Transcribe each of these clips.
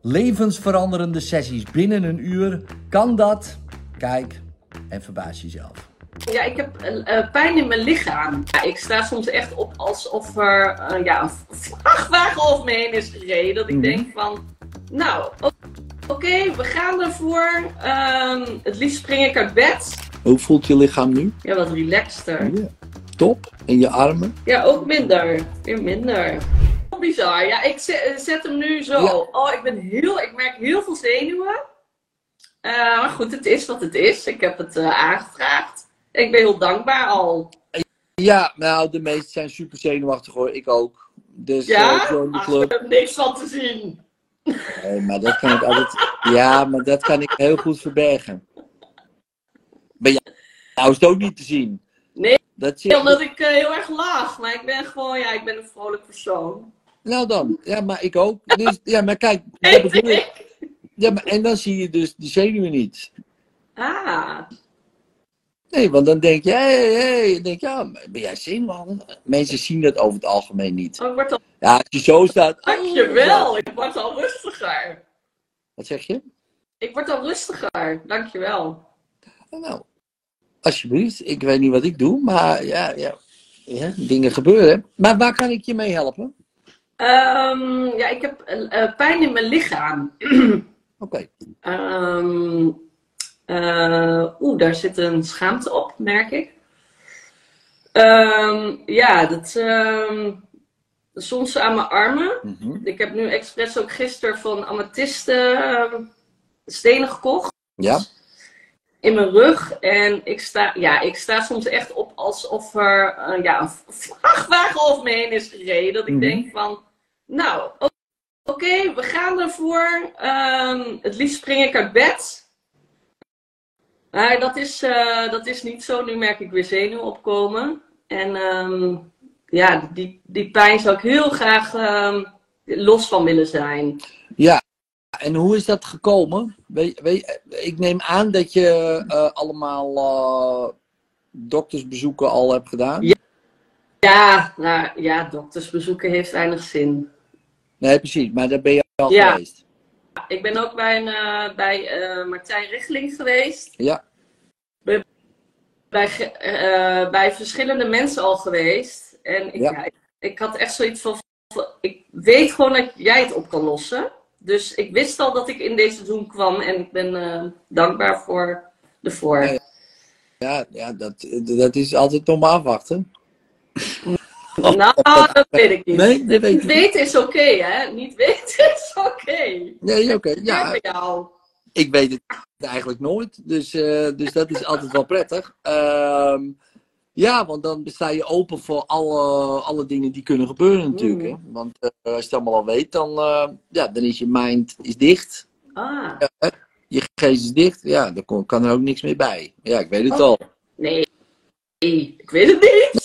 levensveranderende sessies binnen een uur. Kan dat? Kijk en verbaas jezelf. Ja, ik heb uh, pijn in mijn lichaam. Ja, ik sta soms echt op alsof er uh, ja, een vrachtwagen over me heen is gereden. Dat ik mm -hmm. denk van, nou, oké, okay, we gaan ervoor. Uh, het liefst spring ik uit bed. Hoe voelt je lichaam nu? Ja, wat relaxter. Ja. Top. En je armen? Ja, ook minder. Weer minder. Bizar. Ja, ik zet, zet hem nu zo. Ja. Oh, ik ben heel, ik merk heel veel zenuwen. Uh, maar goed, het is wat het is. Ik heb het uh, aangevraagd. Ik ben heel dankbaar al. Ja, nou, de meesten zijn super zenuwachtig hoor. Ik ook. Dus ja? Uh, Ach, ik heb niks van te zien. Nee, maar dat kan ik altijd... Ja, maar dat kan ik heel goed verbergen. Maar ja, nou is het ook niet te zien. Nee, dat omdat ik heel erg lach. Maar ik ben gewoon, ja, ik ben een vrolijk persoon. Nou dan, ja, maar ik ook. Dus, ja, maar kijk, dat bedoel ik. Ja, maar, en dan zie je dus die zenuwen niet. Ah. Nee, want dan denk je, hé, hey, hey, denk je, ja, ben jij zenuwachtig? Mensen zien dat over het algemeen niet. Oh, al... Ja, als je zo staat... Dankjewel, ik word al rustiger. Wat zeg je? Ik word al rustiger, dankjewel. Nou, alsjeblieft. Ik weet niet wat ik doe, maar ja, ja, ja dingen gebeuren. Maar waar kan ik je mee helpen? Um, ja, ik heb uh, pijn in mijn lichaam. Oké. Okay. Um, uh, Oeh, daar zit een schaamte op, merk ik. Um, ja, dat, soms aan mijn armen. Mm -hmm. Ik heb nu expres ook gisteren van amethysten stenen gekocht. Ja. In mijn rug. En ik sta, ja, ik sta soms echt op alsof er uh, ja, een vrachtwagen over me heen is gereden. Dat ik Mhm. denk van, nou, oké, we gaan ervoor. Ehm, het liefst spring ik uit bed. Maar dat is, eh, dat is niet zo. Nu merk ik weer zenuwen opkomen. En ehm, ja, die, die pijn zou ik heel graag ehm, los van willen zijn. Ja, en hoe is dat gekomen? Weet, ik neem aan dat je eh, allemaal eh, doktersbezoeken al hebt gedaan. Ja. Ja, nou, ja, doktersbezoeken heeft weinig zin. Nee, precies, maar daar ben je al Ja. geweest. Ik ben ook bij, een, eh, bij eh, Martijn Richeling geweest. Ja, Bij, ge- eh, bij verschillende mensen al geweest. En ik, Ja. ik, ik had echt zoiets van, ik weet gewoon dat jij het op kan lossen. Dus ik wist al dat ik in deze Zoom kwam en ik ben dankbaar voor de voor. Ja, ja, ja dat, dat is altijd nog maar afwachten. Nou, dat weet ik niet. Nee, dat weet Niet weten is oké, hè? Niet weten is oké. Nee, oké. Ja, Ja, bij jou. ik weet het eigenlijk nooit. Dus, eh, dus dat is altijd wel prettig. Ehm, ja, want dan sta je open voor alle, alle dingen die kunnen gebeuren natuurlijk. Mm. Hè? Want eh, als je het allemaal al weet, dan, eh, ja, dan is je mind is dicht. Ah, Je geest is dicht. Ja, dan kan er ook niks meer bij. Ja, ik weet het Oh. al. Nee, ik weet het niet.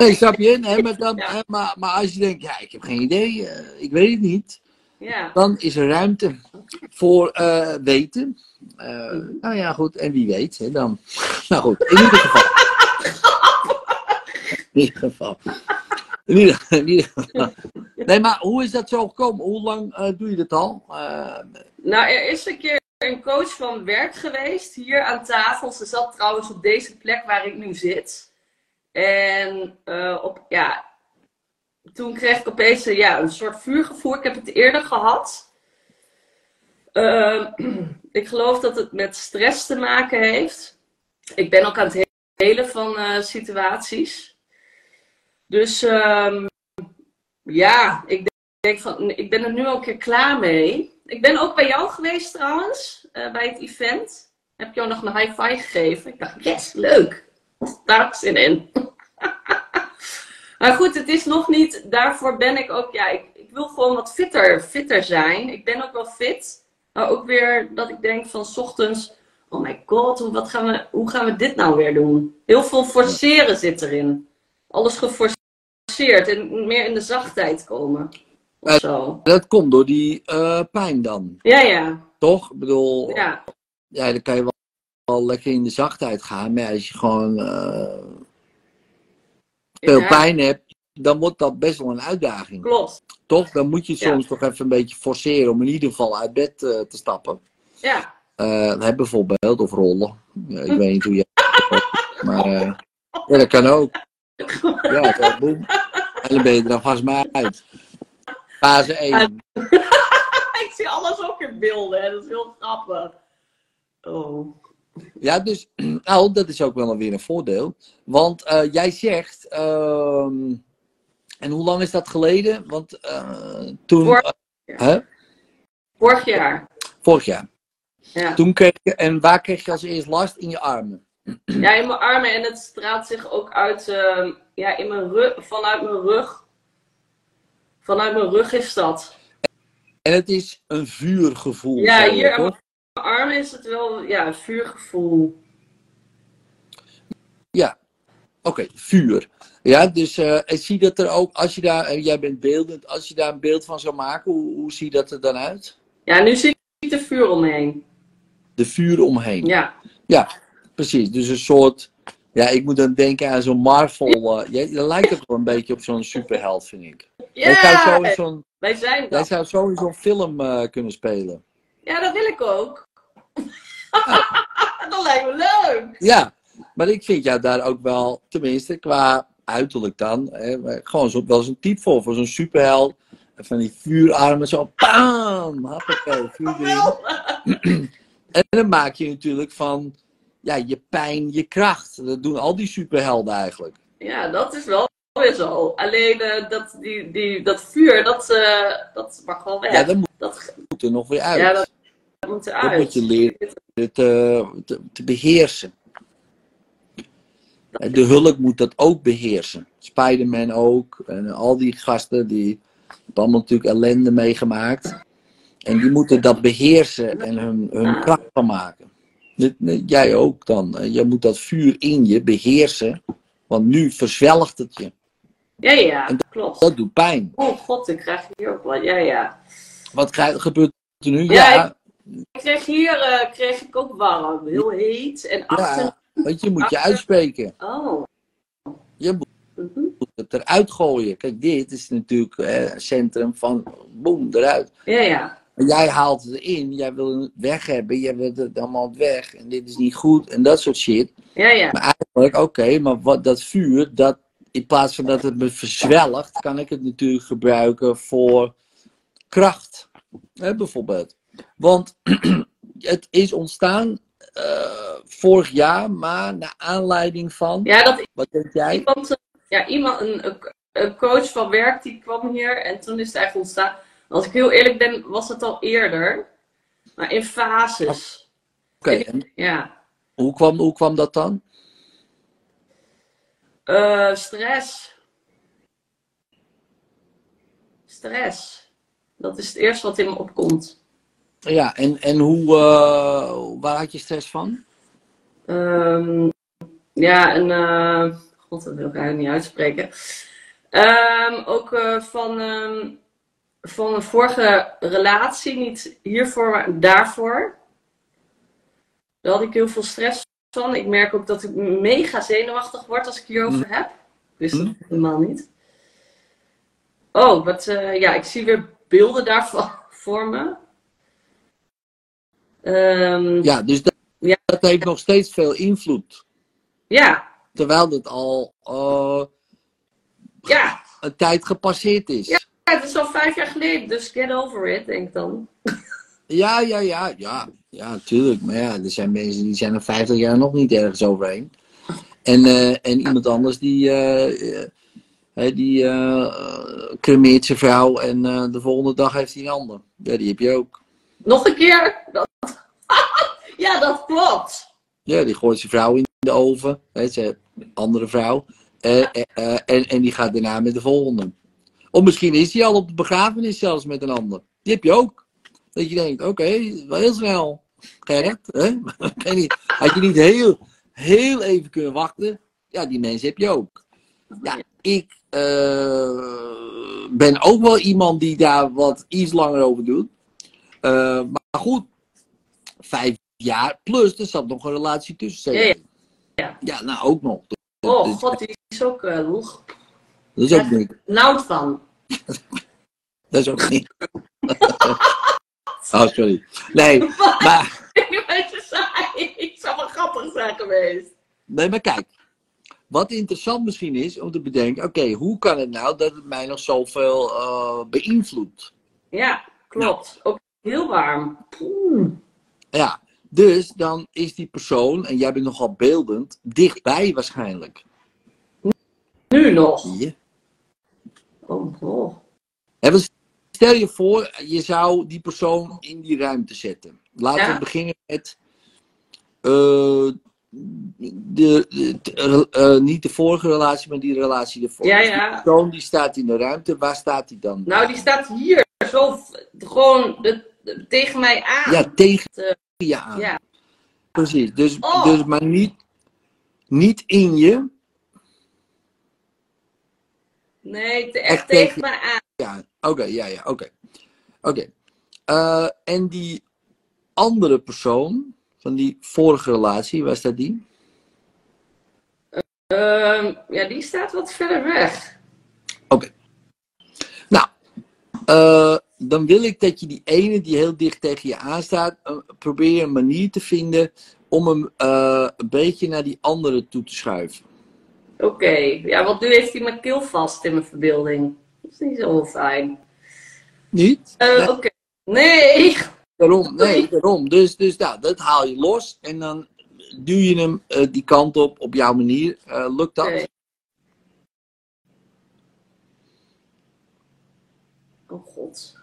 Nee, snap je? Nee, maar, dan, Ja. maar, maar als je denkt, ja, ik heb geen idee, eh, ik weet het niet. Ja. Dan is er ruimte voor eh, weten. Eh, nou ja, goed. En wie weet, hè, dan. Nou goed, in ieder geval. In ieder geval. In ieder, in ieder geval. Nee, maar hoe is dat zo gekomen? Hoe lang doe je dat al? Nou, er is een keer een coach van werk geweest hier aan tafel. Ze zat trouwens op deze plek waar ik nu zit. En eh, op, ja, toen kreeg ik opeens een, ja, een soort vuurgevoel. Ik heb het eerder gehad. Eh, ik geloof dat het met stress te maken heeft. Ik ben ook aan het helen van eh, situaties. Dus ehm, ja, ik denk van, ik ben er nu al een keer klaar mee. Ik ben ook bij jou geweest trouwens, eh, bij het event. Heb je jou nog een high five gegeven? Ik dacht, yes, leuk. Daar zin in. maar goed, het is nog niet, daarvoor ben ik ook, ja, ik, ik wil gewoon wat fitter, fitter zijn. Ik ben ook wel fit. Maar ook weer dat ik denk van 's ochtends, oh my god, hoe, wat gaan we, hoe gaan we dit nou weer doen? Heel veel forceren zit erin. Alles geforceerd en meer in de zachtheid komen. Of Eh, zo. dat komt door die eh, pijn dan, Ja, ja, toch? Ik bedoel, ja. ja, dan kan je wel, wel lekker in de zachtheid gaan. Maar als je gewoon eh, veel Ja. pijn hebt, dan wordt dat best wel een uitdaging. Klopt. Toch? Dan moet je Ja. soms toch even een beetje forceren om in ieder geval uit bed eh, te stappen. Ja. Hè, bijvoorbeeld, of rollen. Ja, ik weet niet hoe jij. Maar ja, dat kan ook. Ja, zo, boem. En dan ben je er dan vast maar uit. Fase 1. Ik zie alles ook in beelden. Hè. Dat is heel grappig. Oh. Ja, dus nou, dat is ook wel weer een voordeel. Want eh, jij zegt. ehm, en hoe lang is dat geleden? Want eh, toen. Vorig eh, hè? Vorig jaar. Vorig jaar. Ja. Toen kreeg je, en waar kreeg je als eerst last? In je armen. ja, in mijn armen. En het straalt zich ook uit, ehm, ja, in mijn rug, vanuit mijn rug. Vanuit mijn rug is dat. En het is een vuurgevoel. Ja, hier aan armen is het wel ja, een vuurgevoel. Ja, oké, vuur. Ja, dus eh, en zie dat er ook, als je daar, en jij bent beeldend, als je daar een beeld van zou maken, hoe, hoe ziet dat er dan uit? Ja, nu zie ik er vuur omheen. De vuur omheen. Ja. Ja, precies. Dus een soort, ja, ik moet dan denken aan zo'n Marvel, uh, je, je lijkt ook wel een beetje op zo'n superheld, vind ik. Jij zou zo Ja, wij zijn jij dat. zou zo in zo'n film eh, kunnen spelen. Ja, dat wil ik ook. dat lijkt me leuk. Ja, maar ik vind jou daar ook wel, tenminste qua uiterlijk dan, hè, gewoon zo, wel zo'n type voor, voor zo'n superheld. Van die vuurarmen zo, bam, hoppakee, vuur erin. Wel. En dan maak je natuurlijk van, ja, je pijn, je kracht. Dat doen al die superhelden eigenlijk. Ja, dat is wel weer zo. Alleen eh, dat, die, die, dat vuur, dat, eh, dat mag wel weg. Ja, dat moet, dat, moet er nog weer uit. ja, dat moet Dat moet je leren te, te, te beheersen. De hulk moet dat ook beheersen. Spider-Man ook. En al die gasten die hebben allemaal natuurlijk ellende meegemaakt. En die moeten dat beheersen en hun, hun kracht van maken. Jij ook dan. Je moet dat vuur in je beheersen. Want nu verzwelgt het je. Ja, ja, En klopt. Dat doet pijn. Oh god, ik krijg hier ook wat. Ja, ja. Wat krijg- gebeurt er nu? Ja, Ja, Ik kreeg hier eh, kreeg ik ook warm. Heel heet. En achter... ja, want je moet je uitspreken. Oh. Je moet Mhm. moet het eruit gooien. Kijk, dit is natuurlijk eh, een centrum van boem, eruit. Ja, ja. Jij haalt het erin, jij wil het weg hebben, jij wil het allemaal weg en dit is niet goed en dat soort shit. Ja, ja. Maar eigenlijk, oké, maar wat, dat vuur, dat, in plaats van dat het me verzwelgt, kan ik het natuurlijk gebruiken voor kracht. Hè, bijvoorbeeld. Want het is ontstaan eh, vorig jaar, maar naar aanleiding van, Ja, dat wat denk jij? iemand, eh, ja, iemand een, coach van werk die kwam hier en toen is het eigenlijk ontstaan. Als ik heel eerlijk ben, was het al eerder. Maar in fases. Oké, Ja. hoe kwam, hoe kwam dat dan? Eh, stress. Stress. Dat is het eerste wat in me opkomt. Ja, en, en hoe, eh, waar had je stress van? Ehm, ja, en eh, god, dat wil ik eigenlijk niet uitspreken. Ehm, ook eh, van, ehm, van een vorige relatie, niet hiervoor, maar daarvoor. Daar had ik heel veel stress van. Ik merk ook dat ik mega zenuwachtig word als ik hierover heb. Ik wist dat helemaal niet. Oh, wat, ja, ik zie weer beelden daarvan voor me. Ehm, Ja, dus dat, Ja. dat heeft nog steeds veel invloed. ja, Terwijl het al eh, ja. een tijd gepasseerd is. Ja. Het is al vijf jaar geleden, dus get over it, denk ik dan. Ja, ja, ja, ja, ja, tuurlijk. Maar ja, er zijn mensen die zijn er 50 jaar nog niet ergens overheen. En, eh, en iemand anders die, eh, die cremeert zijn vrouw en de volgende dag heeft hij een ander. Ja, die heb je ook. Nog een keer? Dat... ja, dat klopt. Ja, die gooit zijn vrouw in de oven. Hè, zijn andere vrouw. Eh, eh, eh, en, en die gaat daarna met de volgende. Of misschien is hij al op de begrafenis zelfs met een ander. Die heb je ook. Dat je denkt, oké, wel heel snel. Gerrit, hè? Weet Had je niet heel, heel even kunnen wachten? Ja, die mensen heb je ook. Ja, ik ben ook wel iemand die daar wat iets langer over doet. Maar goed, vijf jaar plus, er zat nog een relatie tussen. Ja, ja. Ja, nou ook nog. Oh Dus- god, die is ook... eh, oeg. Dat is ook niet. Noud van. Dat is ook niet. oh, sorry. Nee, maar, Ik ben je saai. Het zou wel grappig zijn geweest. nee, maar kijk. Wat interessant misschien is om te bedenken: oké, hoe kan het nou dat het mij nog zoveel eh beïnvloedt? Ja, klopt. Ook heel warm. Oeh. Ja, dus dan is die persoon, en jij bent nogal beeldend, dichtbij waarschijnlijk. Nu nog. Ja. Oh, oh. Stel je voor, je zou die persoon in die ruimte zetten. Laten Ja. we beginnen met. eh, de, de- eh, niet de vorige relatie, maar die relatie ervoor. Ja, Dus die ja. persoon die staat in de ruimte, waar staat die dan? Nou, die staat hier. Zo, gewoon de- tegen mij aan. Ja, tegen Eh, aan. ja. Precies. Dus, Oh. dus maar niet, niet in je. Nee, te- Echt tegen mij aan. Ja, oké, ja, ja, oké. Oké. Eh, en die andere persoon van die vorige relatie, waar staat die? Ehm, ja, die staat wat verder weg. Nou, eh, dan wil ik dat je die ene die heel dicht tegen je aanstaat, eh, probeer een manier te vinden om hem eh, een beetje naar die andere toe te schuiven. Oké, ja, want nu heeft hij mijn keel vast in mijn verbeelding. Dat is niet zo fijn. Niet? Eh, Nee. Oké. Nee! Daarom, nee, daarom. Dus, dus nou, dat haal je los en dan duw je hem die kant op, op jouw manier. Lukt dat? Oh god.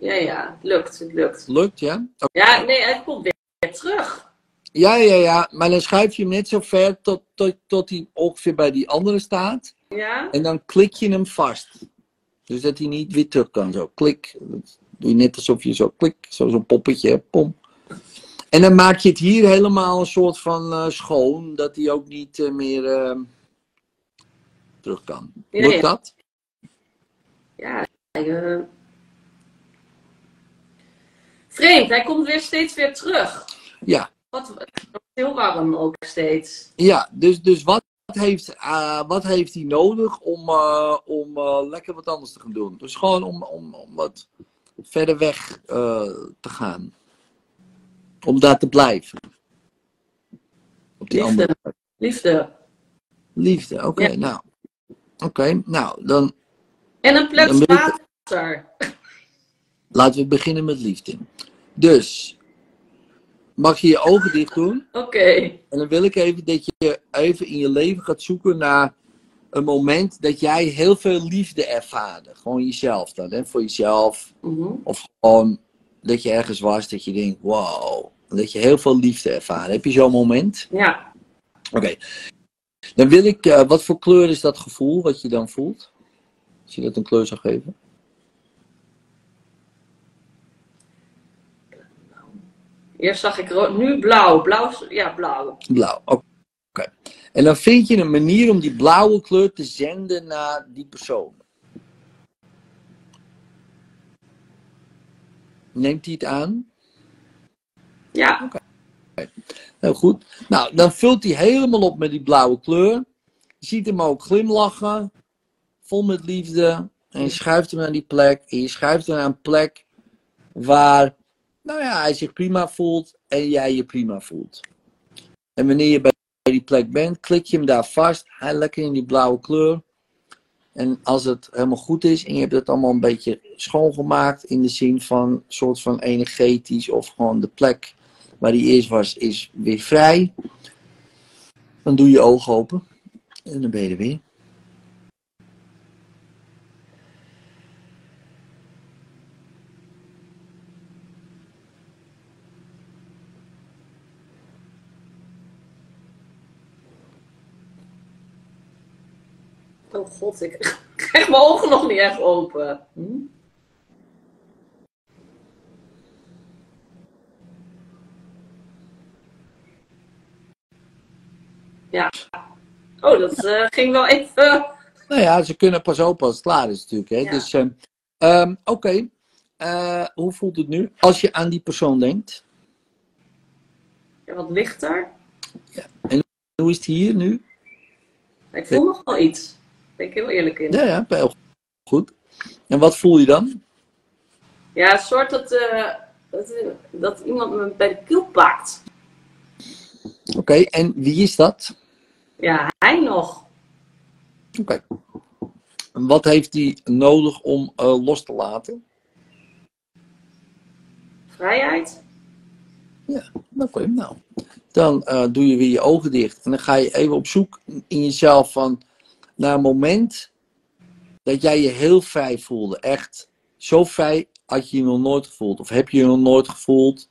Ja, ja, het lukt, het lukt. Lukt, ja? Ja, nee, hij komt weer, terug. Ja, ja, ja. Maar dan schuif je hem net zo ver tot, tot, tot hij ongeveer bij die andere staat. Ja? En dan klik je hem vast. Dus dat hij niet weer terug kan. Zo, klik. Dat doe je net alsof je zo klik. Zo, zo'n poppetje, pom. En dan maak je het hier helemaal een soort van eh, schoon. Dat hij ook niet eh, meer eh, terug kan. Ja, Lukt ja. dat? Ja, eh, Vreemd, hij komt weer steeds weer terug. Ja. Wat, heel warm ook steeds. Ja, dus, dus wat, heeft, eh, wat heeft hij nodig om, eh, om eh, lekker wat anders te gaan doen? Dus gewoon om, om, om wat verder weg te gaan. Om daar te blijven. Op die Liefde. andere Liefde. liefde. Oké, Ja. nou. Oké, nou, dan En een plek water. Laten we beginnen met liefde. Dus, mag je je ogen dicht doen? Oké. En dan wil ik even dat je even in je leven gaat zoeken naar een moment dat jij heel veel liefde ervaarde. Gewoon jezelf dan, hè? voor jezelf. Mhm. Of gewoon dat je ergens was dat je denkt, wow. Dat je heel veel liefde ervaart. Heb je zo'n moment? Ja. Oké. Dan wil ik, eh, wat voor kleur is dat gevoel wat je dan voelt? Als je dat een kleur zou geven. Eerst zag ik rood, nu blauw. Blauw, ja, blauw. Blauw, oké. En dan vind je een manier om die blauwe kleur te zenden naar die persoon. Neemt hij het aan? Ja. Heel goed. Nou, dan vult hij helemaal op met die blauwe kleur. Je ziet hem ook glimlachen. Vol met liefde. En je schuift hem naar die plek. En je schuift hem naar een plek waar, nou ja, hij zich prima voelt. En jij je prima voelt. En wanneer je bij die plek bent, klik je hem daar vast. Hij lekker in die blauwe kleur. En als het helemaal goed is en je hebt het allemaal een beetje schoongemaakt in de zin van soort van energetisch of gewoon de plek waar die eerst was, is weer vrij. Dan doe je ogen open en dan ben je er weer. Oh god, ik krijg mijn ogen nog niet echt open. Hm? Ja. Oh, dat eh, ging wel even. Nou ja, ze kunnen pas open als het klaar is natuurlijk. Hè? Ja. Dus, ehm, ehm, oké. Eh, hoe voelt het nu? Als je aan die persoon denkt. Ja, wat lichter. Hoe is het hier nu? Ik voel nog wel iets. Ben ik heel eerlijk in. Ja, ja, heel goed. En wat voel je dan? Ja, een soort dat, eh, dat, eh, dat iemand me bij de keel pakt. Oké, en wie is dat? Ja, hij nog. Oké. En wat heeft hij nodig om eh, los te laten? Vrijheid. Oké, nou. Dan doe je weer je ogen dicht. En dan ga je even op zoek in jezelf van naar een moment dat jij je heel vrij voelde. Echt zo vrij had je je nog nooit gevoeld. Of heb je je nog nooit gevoeld.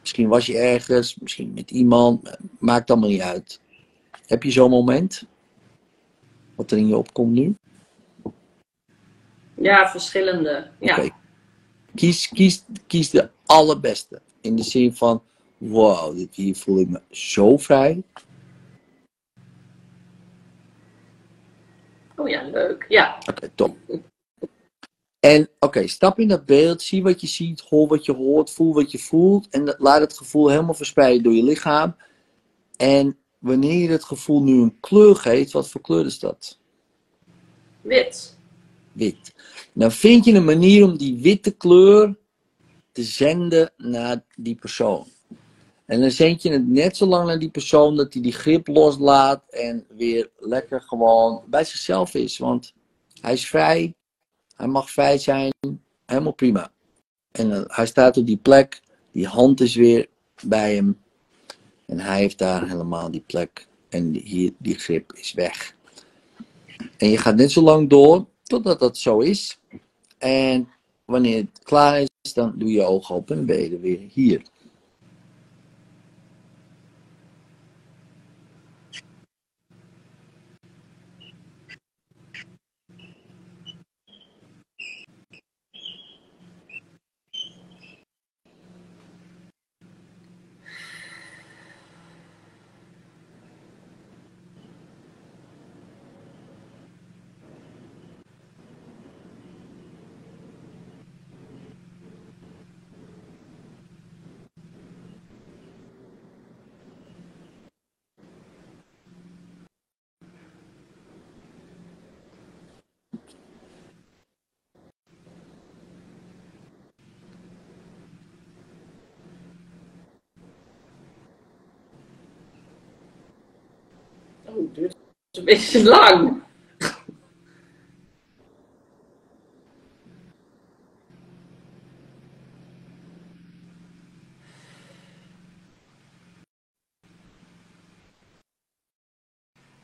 Misschien was je ergens, misschien met iemand. Maakt allemaal niet uit. Heb je zo'n moment? Wat er in je opkomt nu? Ja, verschillende. Ja. Kies, kies, kies de allerbeste. In de zin van, wow, dit hier voel ik me zo vrij. Oh ja, leuk. Ja. Oké, top. En oké, stap in dat beeld, zie wat je ziet, hoor wat je hoort, voel wat je voelt. En dat- laat het gevoel helemaal verspreiden door je lichaam. En wanneer je het gevoel nu een kleur geeft, wat voor kleur is dat? Wit. Wit. Dan vind je een manier om die witte kleur te zenden naar die persoon. En dan zend je het net zo lang naar die persoon dat hij die grip loslaat en weer lekker gewoon bij zichzelf is. Want hij is vrij, hij mag vrij zijn, helemaal prima. En eh, hij staat op die plek, die hand is weer bij hem. En hij heeft daar helemaal die plek. En die, hier, die grip is weg. En je gaat net zo lang door totdat dat zo is. En wanneer het klaar is, dan doe je ogen open en ben je er weer hier. Oh, duurt een beetje lang.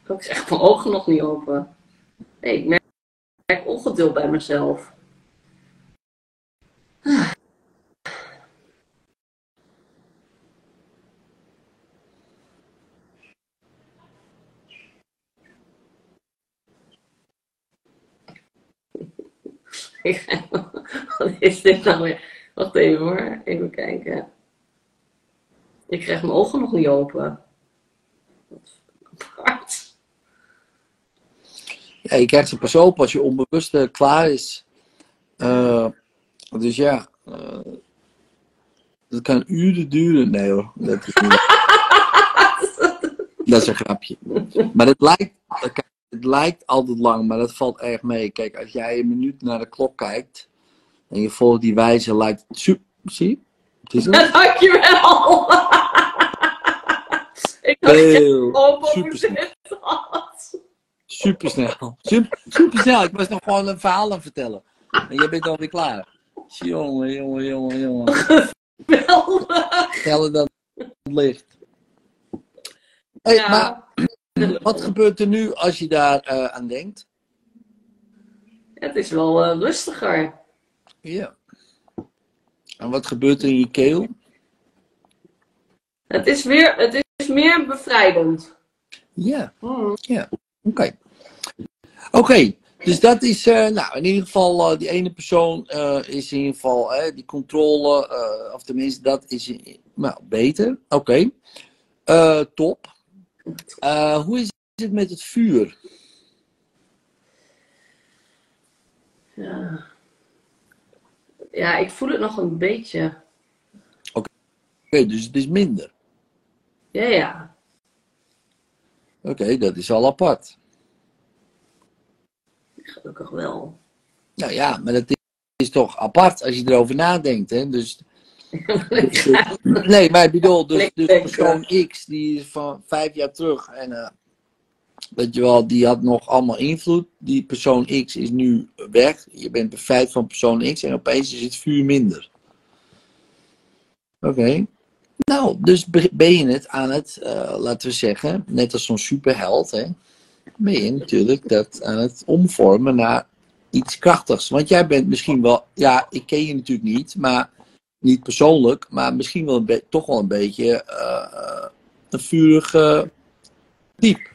Ik zeg mijn ogen nog niet open. Nee, ik merk, ik merk ongeduld bij mezelf. Wat is dit nou weer? Wacht even hoor, even kijken. Ik krijg mijn ogen nog niet open. Wat apart. Ja, je krijgt ze pas open als je onbewuste klaar is. Eh, dus ja, eh, dat kan uren duren. Nee hoor, dat is dat is een grapje. Maar het lijkt, het lijkt altijd lang, maar dat valt erg mee. Kijk, als jij een minuut naar de klok kijkt en je volgt die wijze, lijkt het super. Zie je? Het Ja, dankjewel. Ik had Heel open hoe supersnel. Supersnel. Super, supersnel. Ik was nog gewoon een verhaal aan vertellen. En jij bent alweer klaar. Jongen, jongen, jongen, jongen. Geweldig. Het licht. Hey, Ja. Maar wat gebeurt er nu als je daar eh, aan denkt? Het is wel eh, rustiger. Ja. En wat gebeurt er in je keel? Het is, weer, het is meer bevrijdend. Ja, Hmm. oké. Oké, dus dat is, eh, nou in ieder geval, eh, die ene persoon eh, is in ieder geval, die controle, of tenminste dat is, nou, beter. Oké, top. Hoe is het met het vuur? Ja. Ja, ik voel het nog een beetje. Oké, dus het is minder. Ja, ja. Oké, dat is al apart. Gelukkig wel. Nou ja, maar dat is, toch apart als je erover nadenkt. Hè? Dus, nee, maar ik bedoel, dus, dus persoon X die is van vijf jaar terug en eh, weet je wel, die had nog allemaal invloed. Die persoon X is nu weg. Je bent bevrijd van persoon X en opeens is het vuur minder. Oké. Nou, dus be- ben je het aan het, eh, laten we zeggen, net als zo'n superheld, hè, ben je natuurlijk dat aan het omvormen naar iets krachtigs. Want jij bent misschien wel, ja, ik ken je natuurlijk niet, maar niet persoonlijk, maar misschien wel toch wel een beetje eh, een vurige type.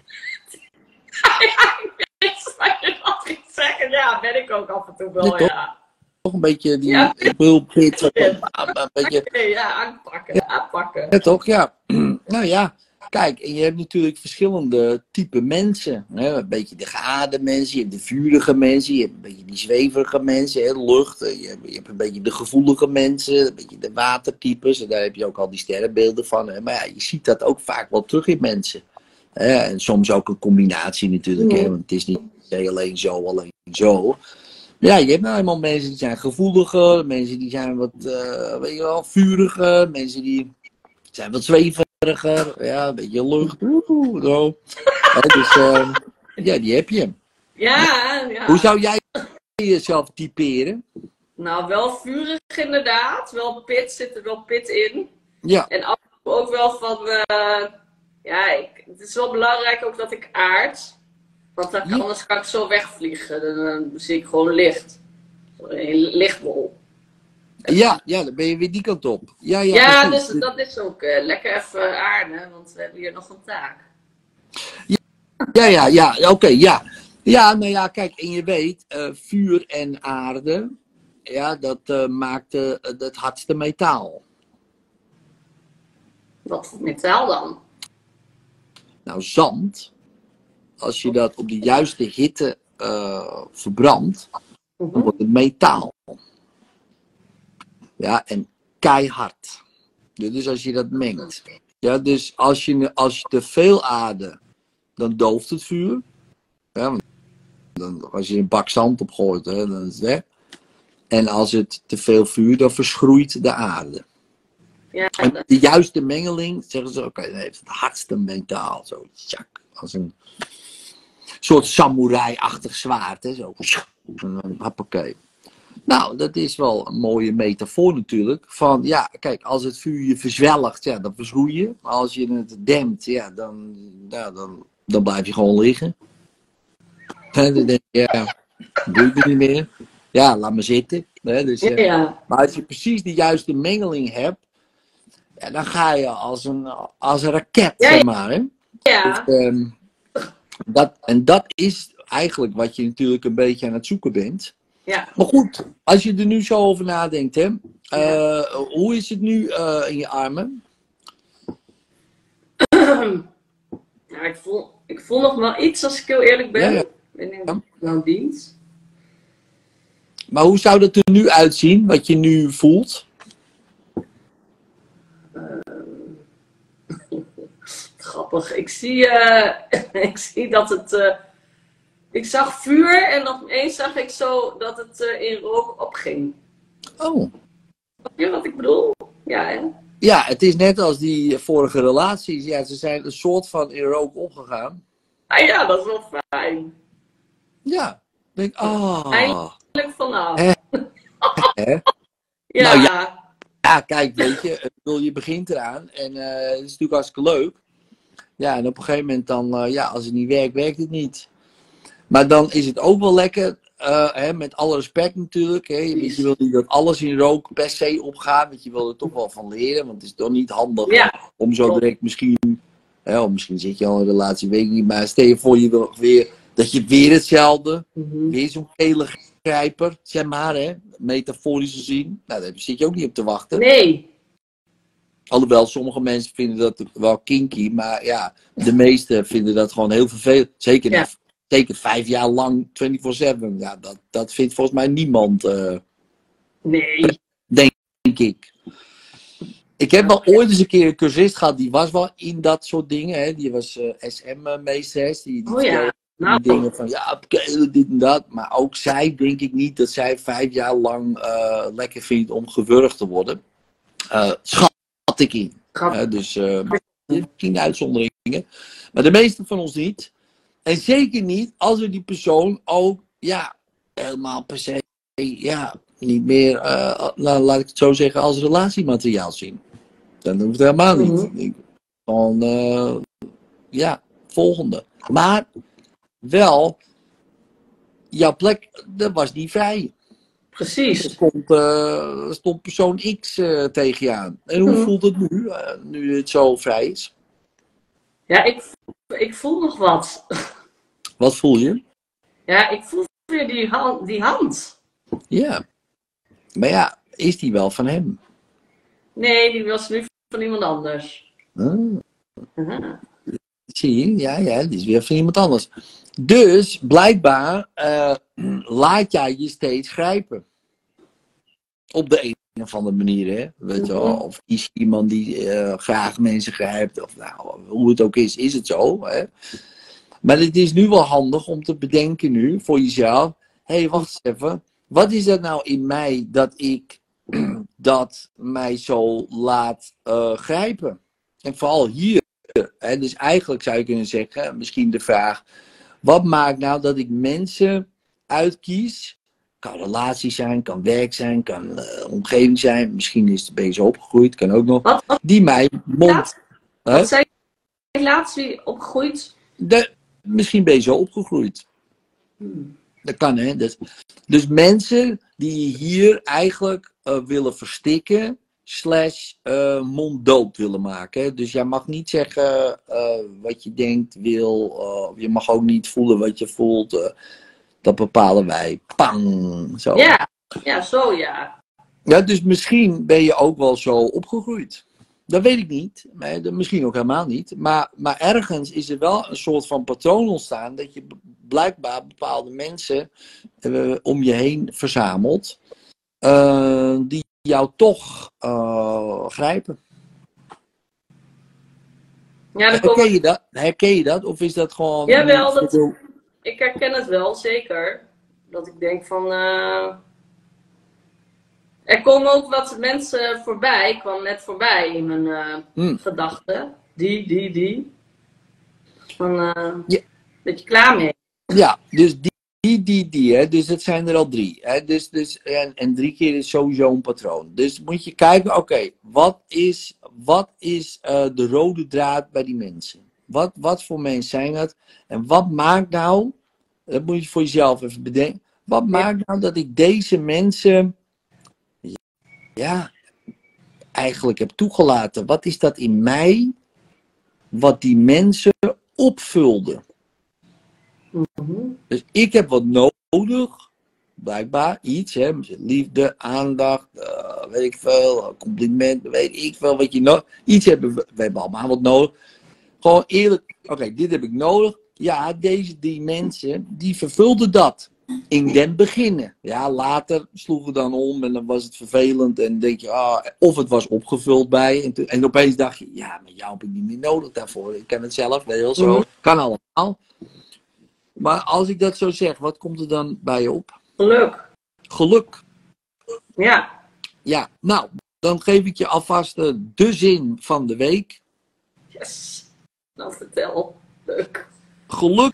Wat je dat ging zeggen, ja, ben ik ook af en toe wel, Ja, toch? ja. Toch een beetje die Ja. bulpit, Ja. een beetje Oké, ja, aanpakken, aanpakken. Ja, toch? Ja. nou ja, kijk, en je hebt natuurlijk verschillende type mensen. Hè? Een beetje de geaarde mensen, je hebt de vurige mensen, je hebt een beetje die zweverige mensen, hè? lucht. Je hebt, je hebt een beetje de gevoelige mensen, een beetje de watertypes. En daar heb je ook al die sterrenbeelden van. Hè? Maar ja, je ziet dat ook vaak wel terug in mensen. En soms ook een combinatie natuurlijk, hè? Ja. want het is niet alleen zo, alleen zo. Ja, je hebt nou eenmaal mensen die zijn gevoeliger, mensen die zijn wat, eh, weet je wel, vuriger, mensen die zijn wat zweveriger, ja, een beetje lucht, zo. Hè, dus eh, ja, die heb je. Ja, ja. Hoe zou jij jezelf typeren? Nou, wel vurig inderdaad. Wel pit, zit er wel pit in. Ja, En af en toe ook wel van, eh, ja, ik, het is wel belangrijk ook dat ik aard. Want dan, Ja. anders kan ik zo wegvliegen. Dan, dan zie ik gewoon licht. Een lichtbol. ja, ja, dan ben je weer die kant op. Ja, ja, Ja, precies. dus dat is ook eh, lekker even aarden, want we hebben hier nog een taak. Ja, ja, ja, oké, ja. Ja, nou ja, kijk, en je weet, eh, vuur en aarde, ja, dat eh, maakt het hardste metaal. Wat voor metaal dan? Nou, zand, als je dat op de juiste hitte eh, verbrandt, dan Mhm. wordt het metaal. Ja, en keihard. Dus als je dat mengt. Ja, dus als je, als je te veel aarde, dan dooft het vuur. Ja, want dan, als je een bak zand opgooit, hè, dan is het weg. En als het te veel vuur, dan verschroeit de aarde. Ja, En de juiste mengeling, zeggen ze, oké, heeft het hardste metaal. Zo, tjak, als een soort samurai-achtig zwaard. Hè, zo, hoppakee. Nou, dat is wel een mooie metafoor natuurlijk. Van, ja, kijk, als het vuur je verzwelgt, ja, dan verschroei je. Maar als je het dempt, ja, dan, ja, dan, dan blijf je gewoon liggen. En dan denk je, ja, doe ik het niet meer. Ja, laat me zitten. Hè, dus, ja, eh, ja. maar als je precies de juiste mengeling hebt, ja, dan ga je als een, als een raket, Ja, zeg maar. Hè? ja. Dus, ehm, dat, en dat is eigenlijk wat je natuurlijk een beetje aan het zoeken bent. ja. Maar goed, als je er nu zo over nadenkt, hè, eh, hoe is het nu eh, in je armen? Nou, ik, voel, ik voel nog wel iets, als ik heel eerlijk ben. Ja, ja. Ik ben in dienst. Maar hoe zou dat er nu uitzien, wat je nu voelt? Grappig. Ik zie, eh, ik zie dat het. eh, ik zag vuur en opeens zag ik zo dat het eh, in rook opging. Oh, Snap je wat ik bedoel? Ja, hè? ja, het is net als die vorige relaties. Ja, ze zijn een soort van in rook opgegaan. Ah ja, dat is wel fijn. Ja, ik denk, ah. Eindelijk vanaf. Hè? Hè? Ja, Nou Ja, kijk, weet je, bedoel, je begint eraan en eh, het is natuurlijk hartstikke leuk. Ja, en op een gegeven moment dan, eh, ja, als het niet werkt, werkt het niet. Maar dan is het ook wel lekker, eh, hè, met alle respect natuurlijk. Hè. Je, wil niet dat alles in rook per se opgaat, want je wil er toch wel van leren. Want het is toch niet handig ja. om zo direct misschien, hè, of misschien zit je al in een relatie, weet ik niet. Maar stel je voor, je wil weer, dat je weer hetzelfde Mhm. Weer zo'n gele grijper, zeg maar, hè, metaforisch gezien. Nou, daar zit je ook niet op te wachten. Nee. Alhoewel, sommige mensen vinden dat wel kinky, maar ja, de meesten vinden dat gewoon heel vervelend. Zeker, Ja. na- zeker vijf jaar lang, 24-7. Ja, dat, dat vindt volgens mij niemand, eh, Nee. denk ik. Ik heb wel ooit eens een keer een cursist gehad, die was wel in dat soort dingen. Hè. Die was eh, SM-meesteres. Die, die Oh ja. Nou, dingen van ja, kelen, dit en dat. Maar ook zij, denk ik niet dat zij vijf jaar lang eh, lekker vindt om gewurgd te worden. Eh schat ik in. Hè, dus misschien uitzonderingen. Maar de meeste van ons niet. En zeker niet als we die persoon ook, ja, helemaal per se, ja, niet meer, la- laat ik het zo zeggen, als relatiemateriaal zien. Dan hoeft het helemaal niet. Eh, ja, volgende. Maar wel, jouw plek, dat was niet vrij. Er Precies. stond, eh, er stond persoon X eh, tegen je aan. En hoe Mhm. voelt het nu, eh, nu het zo vrij is? Ja, ik, ik voel nog wat. Wat voel je? Ja, ik voel weer die hand. Die hand. Ja. Maar ja, is die wel van hem? Nee, die was nu van iemand anders. Ah, Aha. Zie je? Ja, ja, die is weer van iemand anders. Dus blijkbaar eh, laat jij je steeds grijpen. Op de een of andere manier, hè? Weet je wel? Mhm. Of je iemand die eh, graag mensen grijpt, of nou, hoe het ook is, is het zo. Hè? Maar het is nu wel handig om te bedenken nu voor jezelf: hé, hey, wacht eens even. Wat is dat nou in mij dat ik dat mij zo laat eh, grijpen? En vooral hier. Hè? Dus eigenlijk zou je kunnen zeggen, misschien de vraag: wat maakt nou dat ik mensen uitkies? Kan relatie zijn, kan werk zijn, kan eh, omgeving zijn. Misschien is het bezig opgegroeid, kan ook nog. Wat, wat, Die mij mond. wat laatst wie opgegroeid? De, misschien ben je zo opgegroeid. Hmm. Dat kan, hè? Dus, dus mensen die hier eigenlijk eh, willen verstikken, slash eh, monddood willen maken. Dus jij mag niet zeggen eh, wat je denkt, wil. eh, je mag ook niet voelen wat je voelt. dat bepalen wij. Pang! Zo. Ja, ja, zo ja. Ja, dus misschien ben je ook wel zo opgegroeid. Dat weet ik niet. Misschien ook helemaal niet. Maar, maar ergens is er wel een soort van patroon ontstaan. Dat je blijkbaar bepaalde mensen om je heen verzamelt. die jou toch eh, grijpen. Ja, Herken kom, je, dat? Herken je dat? Of is dat gewoon. Jawel, dat- ik herken het wel, zeker. Dat ik denk van... eh, Er komen ook wat mensen voorbij, kwam net voorbij in mijn Hmm. gedachten. Die, die, die. Van, Ja. Dat je klaar mee. Ja, dus die, die, die, die hè? dus dat zijn er al drie. Hè? Dus, dus, en, en drie keer is sowieso een patroon. Dus moet je kijken, oké, wat is, wat is eh, de rode draad bij die mensen? Wat, wat voor mensen zijn dat? En wat maakt nou, dat moet je voor jezelf even bedenken, wat maakt nou dat ik deze mensen, ja, eigenlijk heb toegelaten? Wat is dat in mij, wat die mensen opvulde? Mhm. Dus ik heb wat nodig, blijkbaar iets, hè, liefde, aandacht, eh, weet ik veel, compliment, weet ik veel wat je nodig. Iets hebben we, we hebben allemaal wat nodig. Gewoon eerlijk, oké, dit heb ik nodig. Ja, deze die mensen, die vervulden dat. In den beginnen. Ja, later sloegen we dan om en dan was het vervelend. En denk je, ah, of het was opgevuld bij. En, toen- en opeens dacht je, ja, maar jou heb ik niet meer nodig daarvoor. Ik ken het zelf wel zo. Mhm. Kan allemaal. Maar als ik dat zo zeg, wat komt er dan bij je op? Geluk. Geluk. Ja. Ja, nou, dan geef ik je alvast eh, de zin van de week. Yes. Nou, vertel. Leuk. Geluk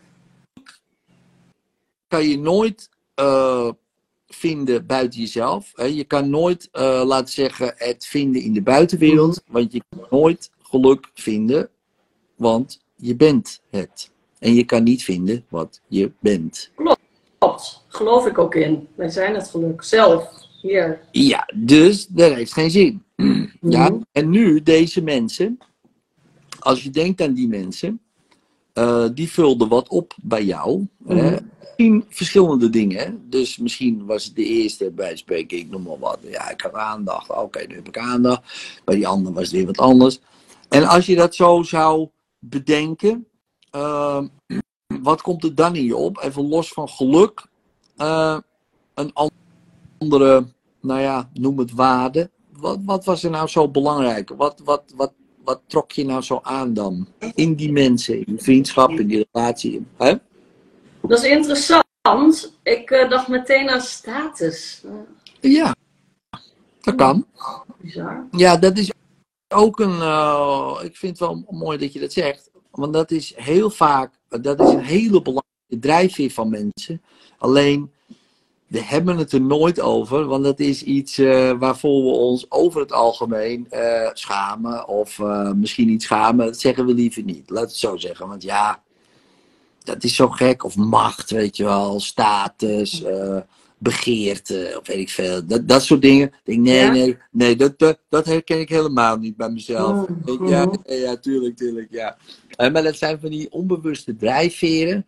kan je nooit eh, vinden buiten jezelf. Hè? Je kan nooit, eh, laten zeggen, het vinden in de buitenwereld. Want je kan nooit geluk vinden, want je bent het. En je kan niet vinden wat je bent. Klopt. Geloof ik ook in. Wij zijn het geluk. Zelf. Hier. Ja, dus dat heeft geen zin. Ja, Mhm. en nu deze mensen, als je denkt aan die mensen, eh, die vulden wat op bij jou. hè. Mhm. Misschien verschillende dingen. hè. Dus misschien was het de eerste bij spreken, ik noem maar wat. Ja, ik had aandacht. Oké, nu heb ik aandacht. Bij die andere was het weer wat anders. En als je dat zo zou bedenken, eh, wat komt er dan in je op? Even los van geluk. eh, een andere, nou ja, noem het waarde. wat, wat was er nou zo belangrijk? Wat, wat, wat, wat trok je nou zo aan dan? In die mensen, in die vriendschap, in die relatie. Hè? Dat is interessant. Ik uh, dacht meteen aan status. Ja, dat kan. Bizar. Ja, dat is ook een. Uh, ik vind het wel mooi dat je dat zegt. Want dat is heel vaak. Dat is een hele belangrijke drijfveer van mensen. Alleen. We hebben het er nooit over, want dat is iets uh, waarvoor we ons over het algemeen uh, schamen. Of misschien niet schamen, dat zeggen we liever niet. Laat het zo zeggen. Want ja, dat is zo gek. Of macht, weet je wel, status begeerte, of weet ik veel. Dat, dat soort dingen. Ik denk, nee, ja? nee, nee, dat, dat, dat, herken ik helemaal niet bij mezelf. Mm. Ja, ja, tuurlijk, tuurlijk, ja. Uh, maar dat zijn van die onbewuste drijfveren.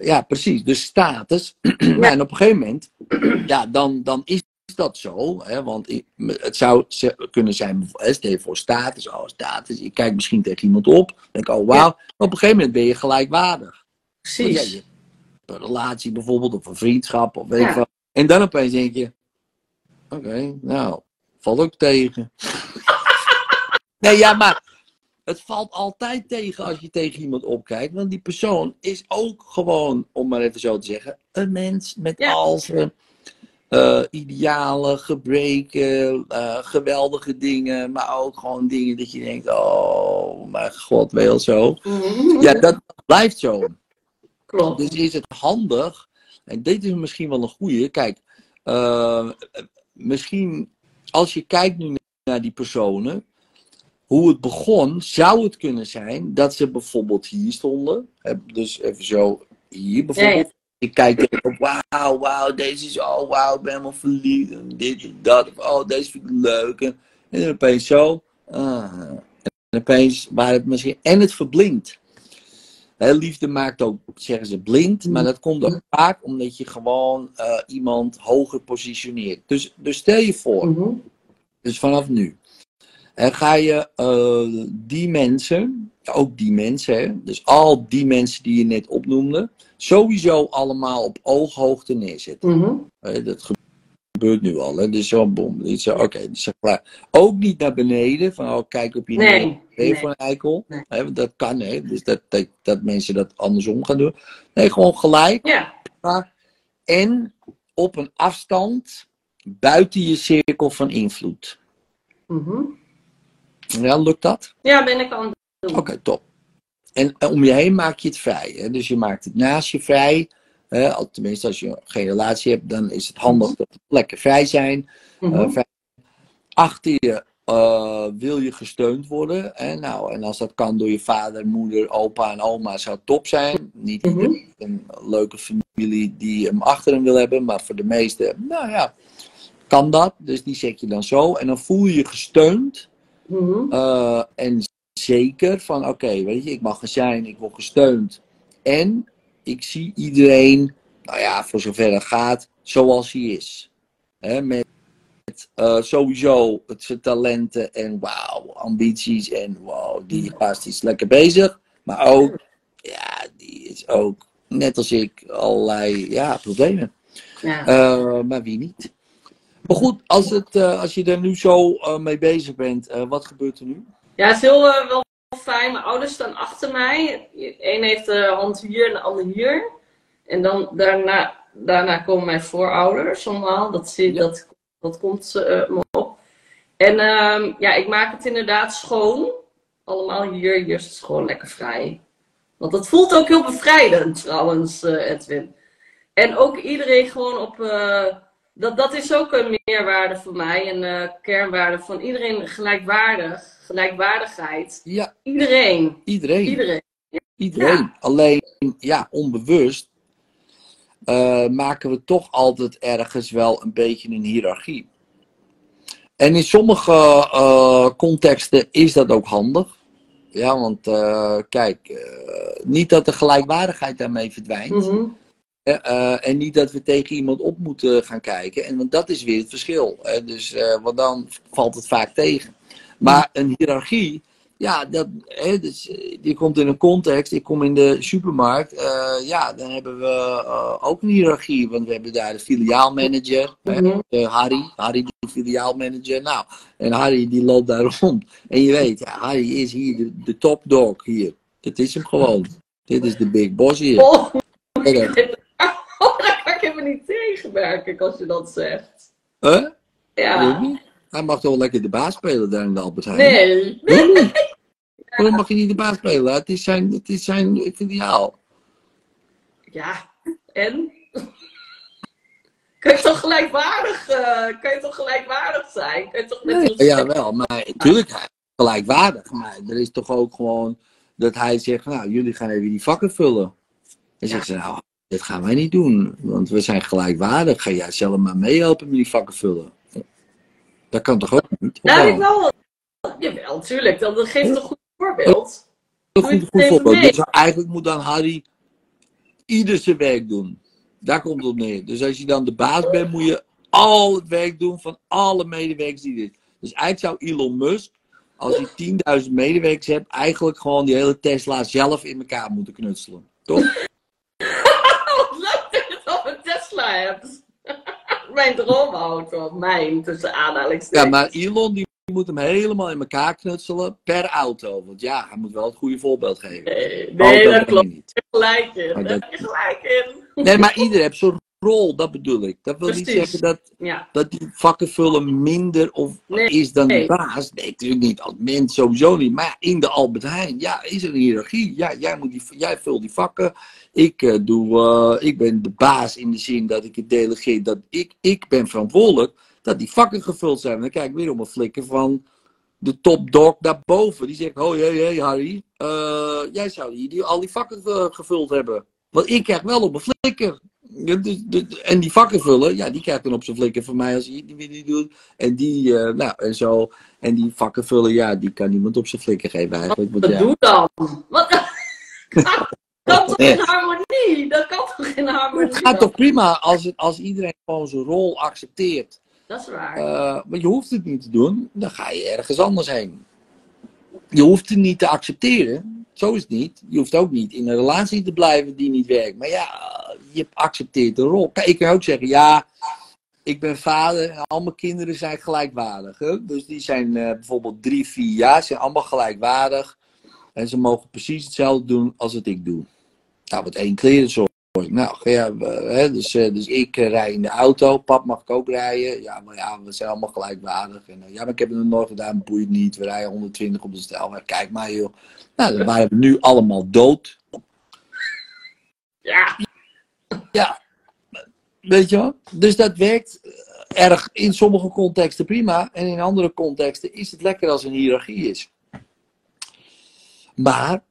Ja, precies. Dus status. Ja. en op een gegeven moment, ja, dan, dan is dat zo. Hè? Want het zou kunnen zijn, stel je voor status, oh status. Je kijkt misschien tegen iemand op. denk oh wauw. Ja. Op een gegeven moment ben je gelijkwaardig. Precies. Een relatie bijvoorbeeld, of een vriendschap, of weet je ja. En dan opeens denk je, oké, okay, nou, valt ook tegen. nee, ja, maar het valt altijd tegen als je tegen iemand opkijkt. Want die persoon is ook gewoon, om maar even zo te zeggen, een mens met Ja. al zijn eh, idealen, gebreken, eh, geweldige dingen. Maar ook gewoon dingen dat je denkt, oh mijn god, wel zo. Mhm. Ja, dat blijft zo. Klopt. Dus is het handig, en dit is misschien wel een goede. Kijk, eh, misschien als je kijkt nu naar die personen, hoe het begon, zou het kunnen zijn dat ze bijvoorbeeld hier stonden. Dus even zo hier bijvoorbeeld. Ik kijk erop, wauw, wauw, deze is, oh wauw, ik ben helemaal verliefd. En dit en dat, oh, deze vind ik leuk. En, en dan opeens zo. ah. en opeens waren het misschien, en het verblinkt. Liefde maakt ook, zeggen ze, blind. Maar dat komt ook vaak omdat je gewoon eh, iemand hoger positioneert. Dus, dus stel je voor, Mhm. dus vanaf nu. En ga je eh, die mensen, ook die mensen, hè, dus al die mensen die je net opnoemde, sowieso allemaal op ooghoogte neerzetten. Mhm. Hè, dat gebeurt nu al. Hè? Dus zo, boom. Dus zo, Oké, dus klaar. Ook niet naar beneden, van oh, kijk op je Nee, nee. een eikel? Nee. Hè, want dat kan, hè? Dus dat, dat, dat mensen dat andersom gaan doen. Nee, gewoon gelijk. Ja. En op een afstand buiten je cirkel van invloed. Mhm. Ja, lukt dat? ja, ben ik aan het doen. Oké, top. En eh, om je heen maak je het vrij. Hè? Dus je maakt het naast je vrij. Hè? Al- Tenminste, als je geen relatie hebt, dan is het handig dat de plekken vrij zijn. Mhm. Eh, vrij- Achter je eh, wil je gesteund worden. Hè? Nou, en als dat kan door je vader, moeder, opa en oma, zou top zijn. Niet Mhm. iedereen heeft een leuke familie die hem achter hem wil hebben, maar voor de meesten, nou ja, kan dat. Dus die zet je dan zo. En dan voel je je gesteund. Mhm. Eh, en zeker van, oké, weet je, ik mag er zijn, ik word gesteund. En ik zie iedereen, nou ja, voor zover het gaat, zoals hij is. Met eh, sowieso het zijn talenten en wauw, ambities en wauw, die gast is lekker bezig. Maar ook, ja, die is ook, net als ik, allerlei ja, problemen. Ja. Eh, maar wie niet? Maar goed, als, het, eh, als je er nu zo mee bezig bent, wat gebeurt er nu? Ja, het is heel wel fijn. Mijn ouders staan achter mij. Eén heeft de hand hier en de ander hier. En dan daarna, daarna komen mijn voorouders allemaal. Dat, zie, Ja. dat, dat komt eh, me op. En ehm, ja, ik maak het inderdaad schoon. Allemaal hier. Hier is het gewoon lekker vrij. Want dat voelt ook heel bevrijdend trouwens, eh, Edwin. En ook iedereen gewoon op... eh, dat, dat is ook een meerwaarde voor mij. Een kernwaarde van iedereen gelijkwaardig. Gelijkwaardigheid. Ja, Iedereen. iedereen. Iedereen. Iedereen. Alleen, ja, onbewust eh, maken we toch altijd ergens wel een beetje een hiërarchie. En in sommige eh, contexten is dat ook handig. Ja, want eh, kijk, niet dat de gelijkwaardigheid daarmee verdwijnt. Mhm. En niet dat we tegen iemand op moeten gaan kijken. En, want dat is weer het verschil. Dus, eh, want dan valt het vaak tegen. Maar een hiërarchie Ja, dat, hè, dus, eh, je komt in een context. Ik kom in de supermarkt. eh, ja, dan hebben we eh, ook een hiërarchie. Want we hebben daar de filiaalmanager. hè, Mhm. Harry. Harry, de filiaalmanager. Nou, en Harry die loopt daar rond. En je weet, ja, Harry is hier de, de top dog hier. Dat is hem gewoon. Dit is de big boss hier. Oh, oh, daar kan ik helemaal niet tegenwerken als je dat zegt. hè? Weet Ja. Hij mag toch wel lekker de baas spelen daar in de Albert Heijn? Nee. Waarom niet? Waarom mag je niet de baas spelen? Het is zijn, het is zijn filiaal. Ja, en? Kan je toch gelijkwaardig, kan je toch gelijkwaardig zijn? Kan je toch net Nee, ja, wel, maar natuurlijk gelijkwaardig. Maar er is toch ook gewoon dat hij zegt, nou, jullie gaan even die vakken vullen. En zegt ze, nou, dit gaan wij niet doen, want we zijn gelijkwaardig. Ga jij zelf maar meehelpen met die vakken vullen. Dat kan toch ook niet? Of Nou, ik wel? wel. Jawel, tuurlijk. Dat geeft een goed voorbeeld. Een goed, goed voorbeeld. Dus eigenlijk moet dan Harry ieder zijn werk doen. Daar komt het op neer. Dus als je dan de baas bent, moet je al het werk doen van alle medewerkers die dit. Dus eigenlijk zou Elon Musk, als hij 10.000 medewerkers hebt, eigenlijk gewoon die hele Tesla zelf in elkaar moeten knutselen. Toch? Oh, wat leuk dat je het over Tesla hebt. Mijn droomauto. Mijn, tussen aanhalingstekens. Ja, maar Elon die moet hem helemaal in elkaar knutselen per auto. Want ja, hij moet wel het goede voorbeeld geven. Nee, nee dat klopt. niet. Gelijk in. Dat- gelijk in. Nee, maar ieder heeft zijn rol, dat bedoel ik. Dat wil niet zeggen dat, Ja. dat die vakken vullen minder of Nee. is dan de Nee. baas. Nee, natuurlijk niet. Als mens sowieso niet. Maar in de Albert Heijn, ja, is er een hiërarchie. Ja, jij, moet die, jij vult die vakken. Ik, eh, doe, eh, ik ben de baas in de zin dat ik het delegeer. Dat ik, ik ben verantwoordelijk dat die vakken gevuld zijn. En dan kijk ik weer om een flikker van de top dog daarboven. Die zegt, hoi, hé, hé, Harry. eh, jij zou hier die, al die vakken gevuld hebben. Want ik krijg wel op een flikker. Ja, dus- dus- en die vakken vullen, ja, die krijgt dan op zijn flikker van mij als hij het niet niet doet. En die, nou, en zo. En die vakken vullen, ja, die kan niemand op zijn flikker geven eigenlijk. Wat ja. doe dan? Wat? kan toch in harmonie? Dat kan toch in harmonie? Het gaat toch prima als, het, als iedereen gewoon zijn rol accepteert. Dat is waar. Eh, maar je hoeft het niet te doen, dan ga je ergens anders heen. Je hoeft het niet te accepteren, zo is het niet. Je hoeft ook niet in een relatie te blijven die niet werkt. Maar ja, je accepteert de rol. Kijk, ik kan ook zeggen, ja, ik ben vader en al mijn kinderen zijn gelijkwaardig. Hè? Dus die zijn eh, bijvoorbeeld drie, vier jaar, zijn allemaal gelijkwaardig. En ze mogen precies hetzelfde doen als wat ik doe. Nou, wat één kleren zorg. Nou, ja, hè, dus, eh, dus ik eh, rij in de auto, pap mag ik ook rijden. Ja, maar ja, we zijn allemaal gelijkwaardig. En, eh, ja, maar ik heb het nog nooit gedaan, boeit niet. We rijden 120 op de snelweg. Kijk maar, joh. Nou, dan waren we nu allemaal dood. Ja. Ja, weet je wel? Dus dat werkt eh, erg in sommige contexten prima. En in andere contexten is het lekker als een hiërarchie is. Maar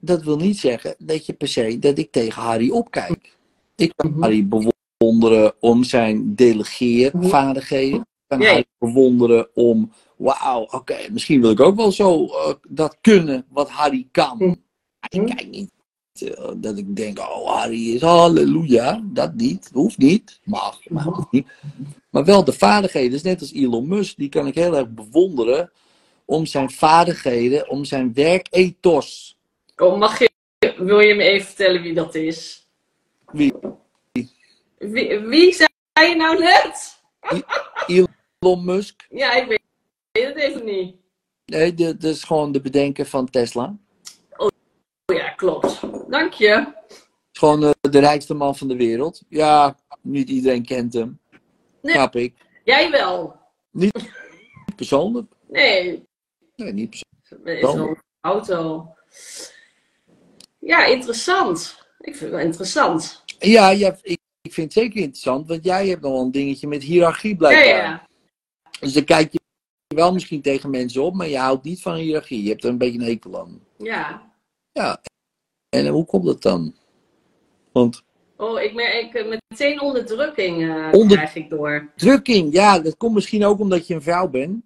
dat wil niet zeggen dat je per se dat ik tegen Harry opkijk. Ik kan Mhm. Harry bewonderen om zijn delegeervaardigheden. Ik kan Ja. Harry bewonderen om, wauw, oké, misschien wil ik ook wel zo eh, dat kunnen wat Harry kan. Mhm. Ik kijk niet eh, dat ik denk, oh Harry is halleluja. Dat niet, hoeft niet, mag, maar hoeft niet. Maar wel de vaardigheden, dus net als Elon Musk, die kan ik heel erg bewonderen om zijn vaardigheden, om zijn werkethos. Oh, mag je, wil je me even vertellen wie dat is? Wie? Wie, wie zei je nou net? Elon Musk, Ja, ik weet, weet het even niet. nee, dat is gewoon de bedenker van Tesla. Oh ja, klopt. Dank je. gewoon eh, de rijkste man van de wereld. Ja, niet iedereen kent hem. Nee. Snap ik. Jij wel. Persoonlijk. Nee, Nee, niet persoonlijk. er is wel een auto. Ja, interessant. Ik vind het wel interessant. Ja, ja ik, ik vind het zeker interessant, want jij hebt nog wel een dingetje met hiërarchie Ja, blijkbaar. ja. Dus dan kijk je wel misschien tegen mensen op, maar je houdt niet van hiërarchie. Je hebt er een beetje een hekel aan. Ja. Ja. En eh, hoe komt dat dan? Want Oh, ik merk ik, meteen onderdrukking eh Onder- krijg ik door. drukking, ja, dat komt misschien ook omdat je een vrouw bent.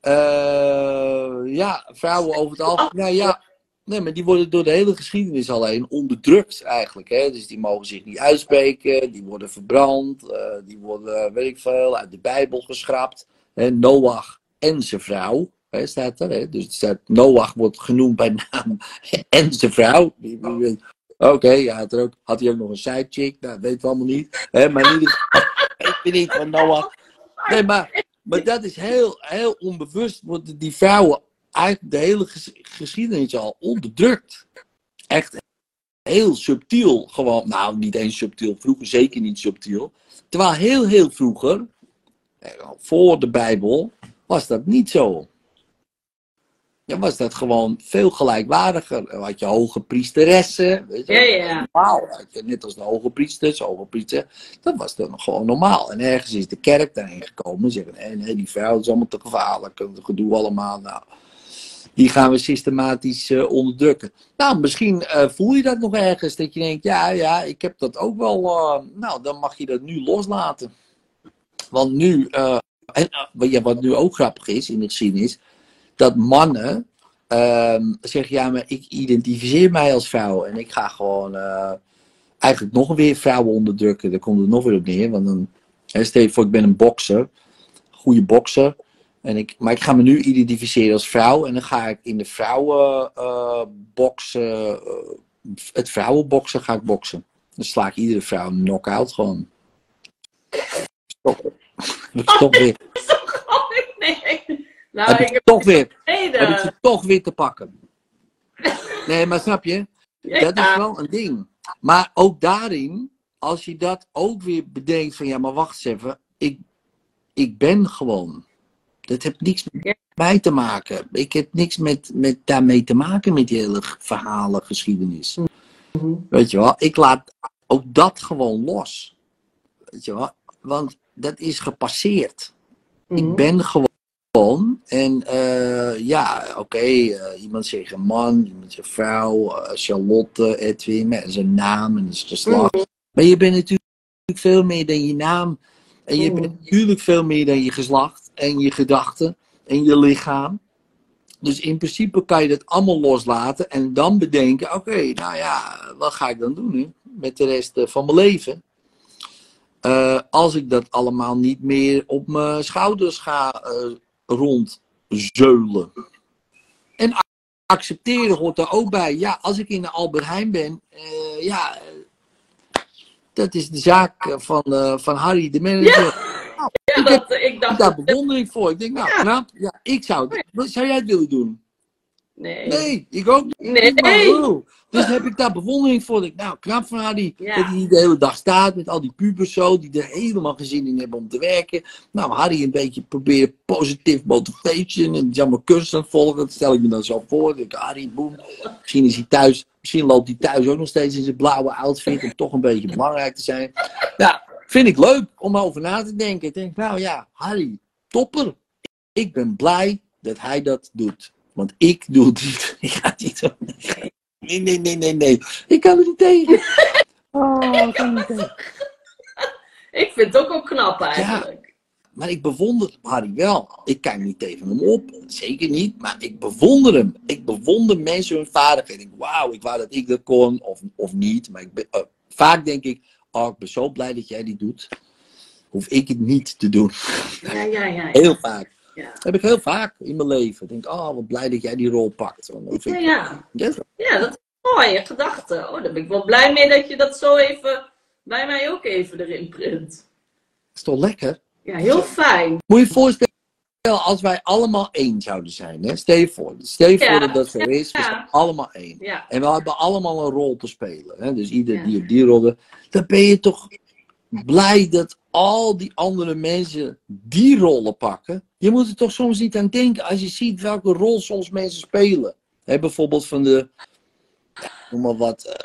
Eh, ja, vrouwen over het algemeen. Nou ja, nee, maar die worden door de hele geschiedenis alleen onderdrukt eigenlijk. Hè? Dus die mogen zich niet uitspreken, die worden verbrand, eh, die worden, weet ik veel, uit de Bijbel geschrapt. Hè? Noach en zijn vrouw. Hè, staat er, hè? Dus staat, Noach wordt genoemd bij naam en zijn vrouw. Weet. Oké, ja, had, er ook, had hij ook nog een sidechick? Nou, dat weten we allemaal niet. Hè, maar in ieder geval, weet je niet van Noach. Nee, maar, maar dat is heel, heel onbewust. Worden die vrouwen eigenlijk de hele ges- geschiedenis al onderdrukt. Echt heel subtiel. Gewoon, nou, niet eens subtiel. Vroeger zeker niet subtiel. Terwijl heel, heel vroeger, eh, voor de Bijbel, was dat niet zo. Ja, was dat gewoon veel gelijkwaardiger. Dan had je hoge priesteressen. Weet je, Ja, ja. Normaal. Net als de hoge priesters, hoge priester. Dat was dan gewoon normaal. En ergens is de kerk daarheen gekomen. En zeggen, nee, nee, die vrouw is allemaal te gevaarlijk. en gedoe allemaal. Nou, die gaan we systematisch eh, onderdrukken. Nou, misschien eh, voel je dat nog ergens. Dat je denkt, ja, ja, ik heb dat ook wel. eh, nou, dan mag je dat nu loslaten. Want nu, en, ja, wat nu ook grappig is in de geschiedenis, dat mannen ehm, zeggen, ja, maar ik identificeer mij als vrouw en ik ga gewoon eigenlijk nog weer vrouwen onderdrukken. Daar komt het nog weer op neer, want dan, hè, stel je voor, ik ben een bokser, goede bokser, en ik, maar ik ga me nu identificeren als vrouw en dan ga ik in de vrouwen eh, eh, het vrouwenboksen ga ik boksen. Dan sla ik iedere vrouw een knock-out gewoon. Weer, Oh, nee. Nou, heb ik ik heb toch weer, heb ik ze toch weer te pakken. Nee, maar snap je? Dat is wel een ding. Maar ook daarin, als je dat ook weer bedenkt van ja, maar wacht eens even. Ik, ik ben gewoon. Dat heeft niks met mij te maken. Ik heb niks met, met daarmee te maken met die hele verhalen, geschiedenis. Mhm. Weet je wel? Ik laat ook dat gewoon los. Weet je wel? Want dat is gepasseerd. Ik ben gewoon. En eh, ja, oké, eh, iemand zegt een man, iemand zegt vrouw, eh, Charlotte, Edwin, is een naam en is geslacht. Mhm. Maar je bent natuurlijk veel meer dan je naam. En je bent natuurlijk veel meer dan je geslacht en je gedachten en je lichaam. Dus in principe kan je dat allemaal loslaten en dan bedenken: oké, nou ja, wat ga ik dan doen nu met de rest eh, van mijn leven? Eh, als ik dat allemaal niet meer op mijn schouders ga rondzeulen. En accepteren hoort er ook bij. Ja, als ik in de Albert Heijn ben, ja, dat is de zaak van, van Harry, de manager. Ja, Ik dat, ik Ik heb dacht... daar bewondering voor. Ik denk, nou, knap. Ja, ik zou, wat zou jij het willen doen? Nee. Nee, ik ook niet. Nee. Maar. Dus heb ik daar bewondering voor. Ik, nou, knap van. Ja. Dat hij de hele dag staat met al die pubers zo, die er helemaal geen zin in hebben om te werken. Nou, Harry een beetje proberen positief motivation en jammer cursus aan het volgen. Dat stel ik me dan zo voor. Ik Harry, boem. Misschien is hij thuis, misschien loopt hij thuis ook nog steeds in zijn blauwe outfit om toch een beetje belangrijk te zijn. Ja, vind ik leuk om over na te denken. Ik denk, nou ja, Harry, topper. Ik ben blij dat hij dat doet. Want ik doe het niet. Ik ga het niet doen. Nee, nee, nee, nee, nee. Ik kan er niet tegen. Oh, ik kan er niet tegen. Ik vind het ook wel knap eigenlijk. Maar ik bewonder Harry wel. Ik kijk niet tegen hem op. Zeker niet. Maar ik bewonder hem. Ik bewonder mensen hun vaardigheden. Ik denk, wauw, ik wou dat ik dat kon. Of, of niet. Maar ik ben, eh, vaak denk ik, oh, ik ben zo blij dat jij die doet. Hoef ik het niet te doen. Ja, ja, ja. Heel vaak. Ja. Dat heb ik heel vaak in mijn leven. Ik denk, oh, wat blij dat jij die rol pakt. Ik- ja. Ja, ja, dat is mooi, je gedachte. Oh, daar ben ik wel blij mee dat je dat zo even bij mij ook even erin print. is toch lekker? Ja, heel fijn. Moet je je voorstellen, als wij allemaal één zouden zijn. Hè? Stel je voor. Stel je voor dat dat zo is. We zijn allemaal één. En we hebben allemaal een rol te spelen. Hè? Dus ieder die op die rol. Dan ben je toch blij dat al die andere mensen die rollen pakken. Je moet er toch soms niet aan denken als je ziet welke rol soms mensen spelen. Hè, bijvoorbeeld van de. Noem maar wat.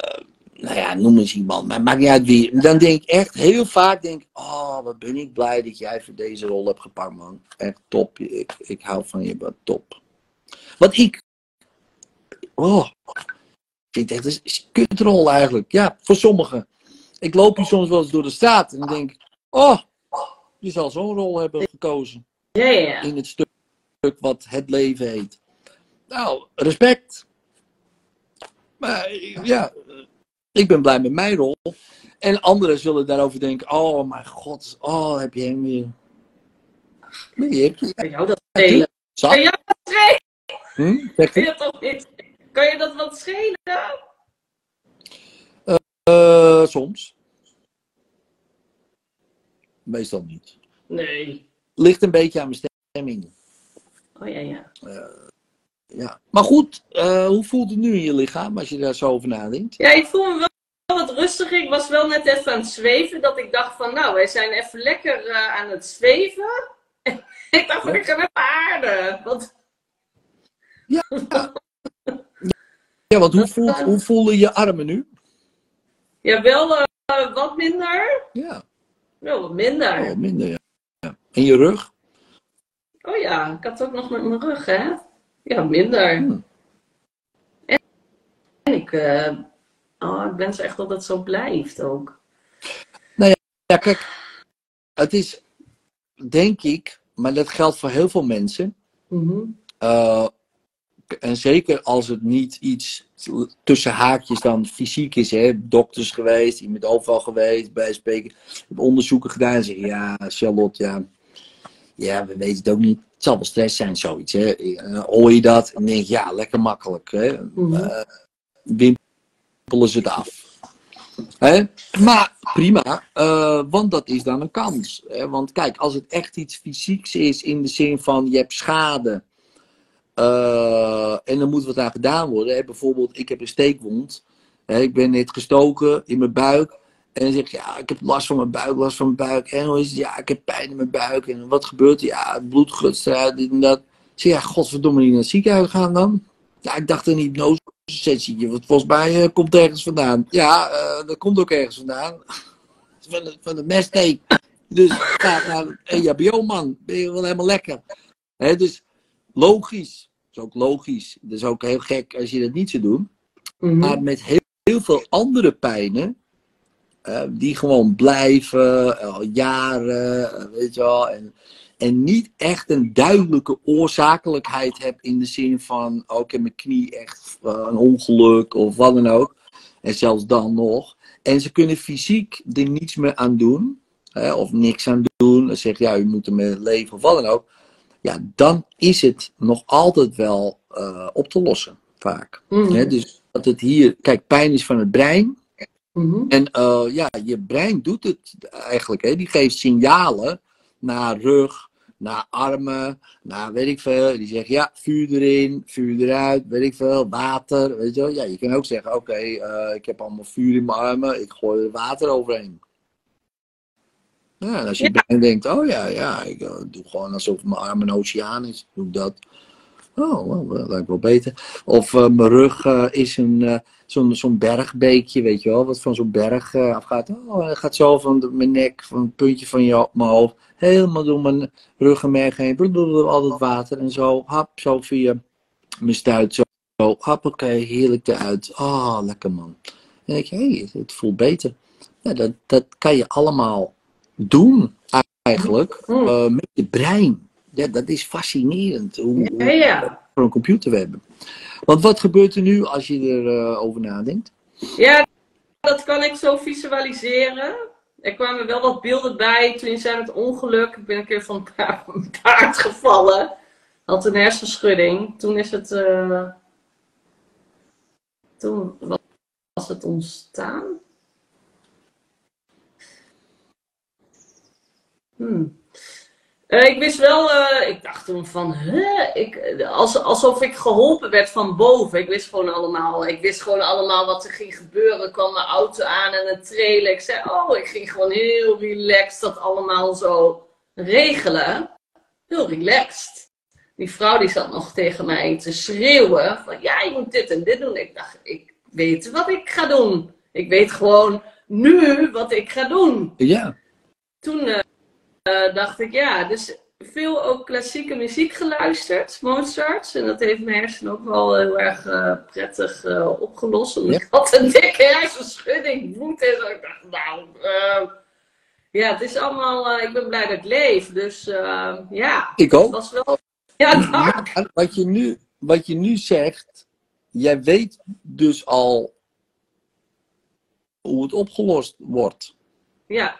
Nou ja, noem eens iemand. Maar maakt niet uit wie. Dan denk ik echt heel vaak: denk, Oh, wat ben ik blij dat jij voor deze rol hebt gepakt, man. Echt top. Ik, ik hou van je, wat top. Want ik. Oh, ik vind echt een kutrol eigenlijk. Ja, voor sommigen. Ik loop hier soms wel eens door de straat en denk oh, je zal zo'n rol hebben gekozen ja. ja. in het stuk wat het leven heet. Nou, respect. Maar ja, ik ben blij met mijn rol. En anderen zullen daarover denken, oh mijn god, oh heb je hem weer. Nee, je hebt, Bij jou dat. Zak? Kan je dat schelen? Hm? Kan je? dat toch niet? Kan je dat wat schelen? Eh, soms. Meestal niet. Nee. Ligt een beetje aan mijn stemming. Oh ja, ja. Ja. Maar goed, eh, hoe voelt het nu in je lichaam als je daar zo over nadenkt? Ja, ik voel me wel wat rustiger. Ik was wel net even aan het zweven. Dat ik dacht van, nou, wij zijn even lekker eh, aan het zweven. ik dacht van, ik ga even aarden. Want Ja, want hoe, voelt, hoe voelen je armen nu? ja, wel eh, wat minder. Ja, Wel wat minder. wel minder. Ja. Ja. En je rug? Oh ja, ik had het ook nog met mijn rug, hè? Ja, minder. Hmm. En, en ik, eh, oh, ik wens echt dat het zo blijft ook. Ja, kijk, het is, denk ik, maar dat geldt voor heel veel mensen. Mhm. eh, en zeker als het niet iets tussen haakjes dan fysiek is, hè, dokters geweest, iemand overal geweest, bij spreken, heb onderzoeken gedaan en zeggen, ja, Charlotte, ja, ja, we weten het ook niet. Het zal wel stress zijn, zoiets. Hè. Eh, hoor je dat en denk je, ja, lekker makkelijk. Hè. Eh, wimpelen ze het af. Hè? Maar prima, eh, want dat is dan een kans. Hè? Want kijk, als het echt iets fysieks is in de zin van je hebt schade en er moet wat aan gedaan worden. Hè? Bijvoorbeeld, ik heb een steekwond. Hè? Ik ben net gestoken in mijn buik. En dan zeg ik, ja, ik heb last van mijn buik, last van mijn buik. En hoe is het? Ja, ik heb pijn in mijn buik. En wat gebeurt er? Ja, het bloed gutst eruit, dit en dat. Ik zeg, ja, godverdomme, niet naar het ziekenhuis gaan dan? Ja, ik dacht een hypnosesessie. Want volgens mij eh, komt ergens vandaan. Ja, eh, dat komt ook ergens vandaan. van, de, van de meststeek. Dus ga naar een EHBO-man. Ben je wel helemaal lekker. Dus logisch. Dat is ook logisch. Dat is ook heel gek als je dat niet zou doen. Mhm. Maar met heel, heel veel andere pijnen, eh, die gewoon blijven, eh, al jaren, eh, weet je wel. En, en niet echt een duidelijke oorzakelijkheid heb in de zin van, oh, ik heb mijn knie echt een ongeluk of wat dan ook. En zelfs dan nog. En ze kunnen fysiek er niets meer aan doen, hè, of niks aan doen. Dan zeg je, ja, u moet ermee leven of wat dan ook. Ja, dan is het nog altijd wel op te lossen, vaak. Mhm. Hè, dus dat het hier, kijk, pijn is van het brein. Mhm. En eh, ja, je brein doet het eigenlijk. Hè? Die geeft signalen naar rug, naar armen, naar weet ik veel. Die zegt ja, vuur erin, vuur eruit, weet ik veel, water. Weet je wel? Ja, je kan ook zeggen, oké, eh, ik heb allemaal vuur in mijn armen, ik gooi er water overheen. Ja, en als je brein denkt, oh ja, ja, ik eh, doe gewoon alsof mijn arm een oceaan is, doe ik dat. Oh, well, dat lijkt wel beter. Of eh, mijn rug eh, is een, eh, zo'n zo'n bergbeekje, weet je wel, wat van zo'n berg afgaat. Oh, het gaat zo van de- mijn nek, van het puntje van jou, mijn hoofd, helemaal door mijn ruggenmerg heen. Blablabla, al dat water en zo, hap, zo via mijn stuit, zo, zo hoppakee, heerlijk eruit. Oh, lekker man. En dan denk je, hey, het voelt beter. Ja, dat, dat kan je allemaal doen, eigenlijk, Mm. met je brein. Ja, dat is fascinerend. Hoe, ja. voor een computer we hebben. Want wat gebeurt er nu als je erover over nadenkt? Ja, dat kan ik zo visualiseren. Er kwamen wel wat beelden bij toen je zei het ongeluk. Ik ben een keer van een pa- een paard gevallen. Had een hersenschudding. Toen is het. eh, Toen was het ontstaan. Hmm. Eh, ik wist wel, eh, ik dacht toen van, hè? Ik, als, alsof ik geholpen werd van boven. Ik wist gewoon allemaal, ik wist gewoon allemaal wat er ging gebeuren. Er kwam een auto aan en een trailer. Ik zei, oh, ik ging gewoon heel relaxed dat allemaal zo regelen. Heel relaxed. Die vrouw die zat nog tegen mij te schreeuwen van, ja, je moet dit en dit doen. Ik dacht, ik weet wat ik ga doen. Ik weet gewoon nu wat ik ga doen Ja, toen eh, eh, dacht ik, ja, dus veel ook klassieke muziek geluisterd, Mozart. En dat heeft mijn hersenen ook wel heel erg eh, prettig eh, opgelost. Want Ja. ik had een dikke hersenschudding, bloed en zo. Ik dacht, nou, ja, het is allemaal, ik ben blij dat ik leef. Dus ja, ik het ook. was wel, ja. Maar wat je, nu, wat je nu zegt, jij weet dus al hoe het opgelost wordt. Ja,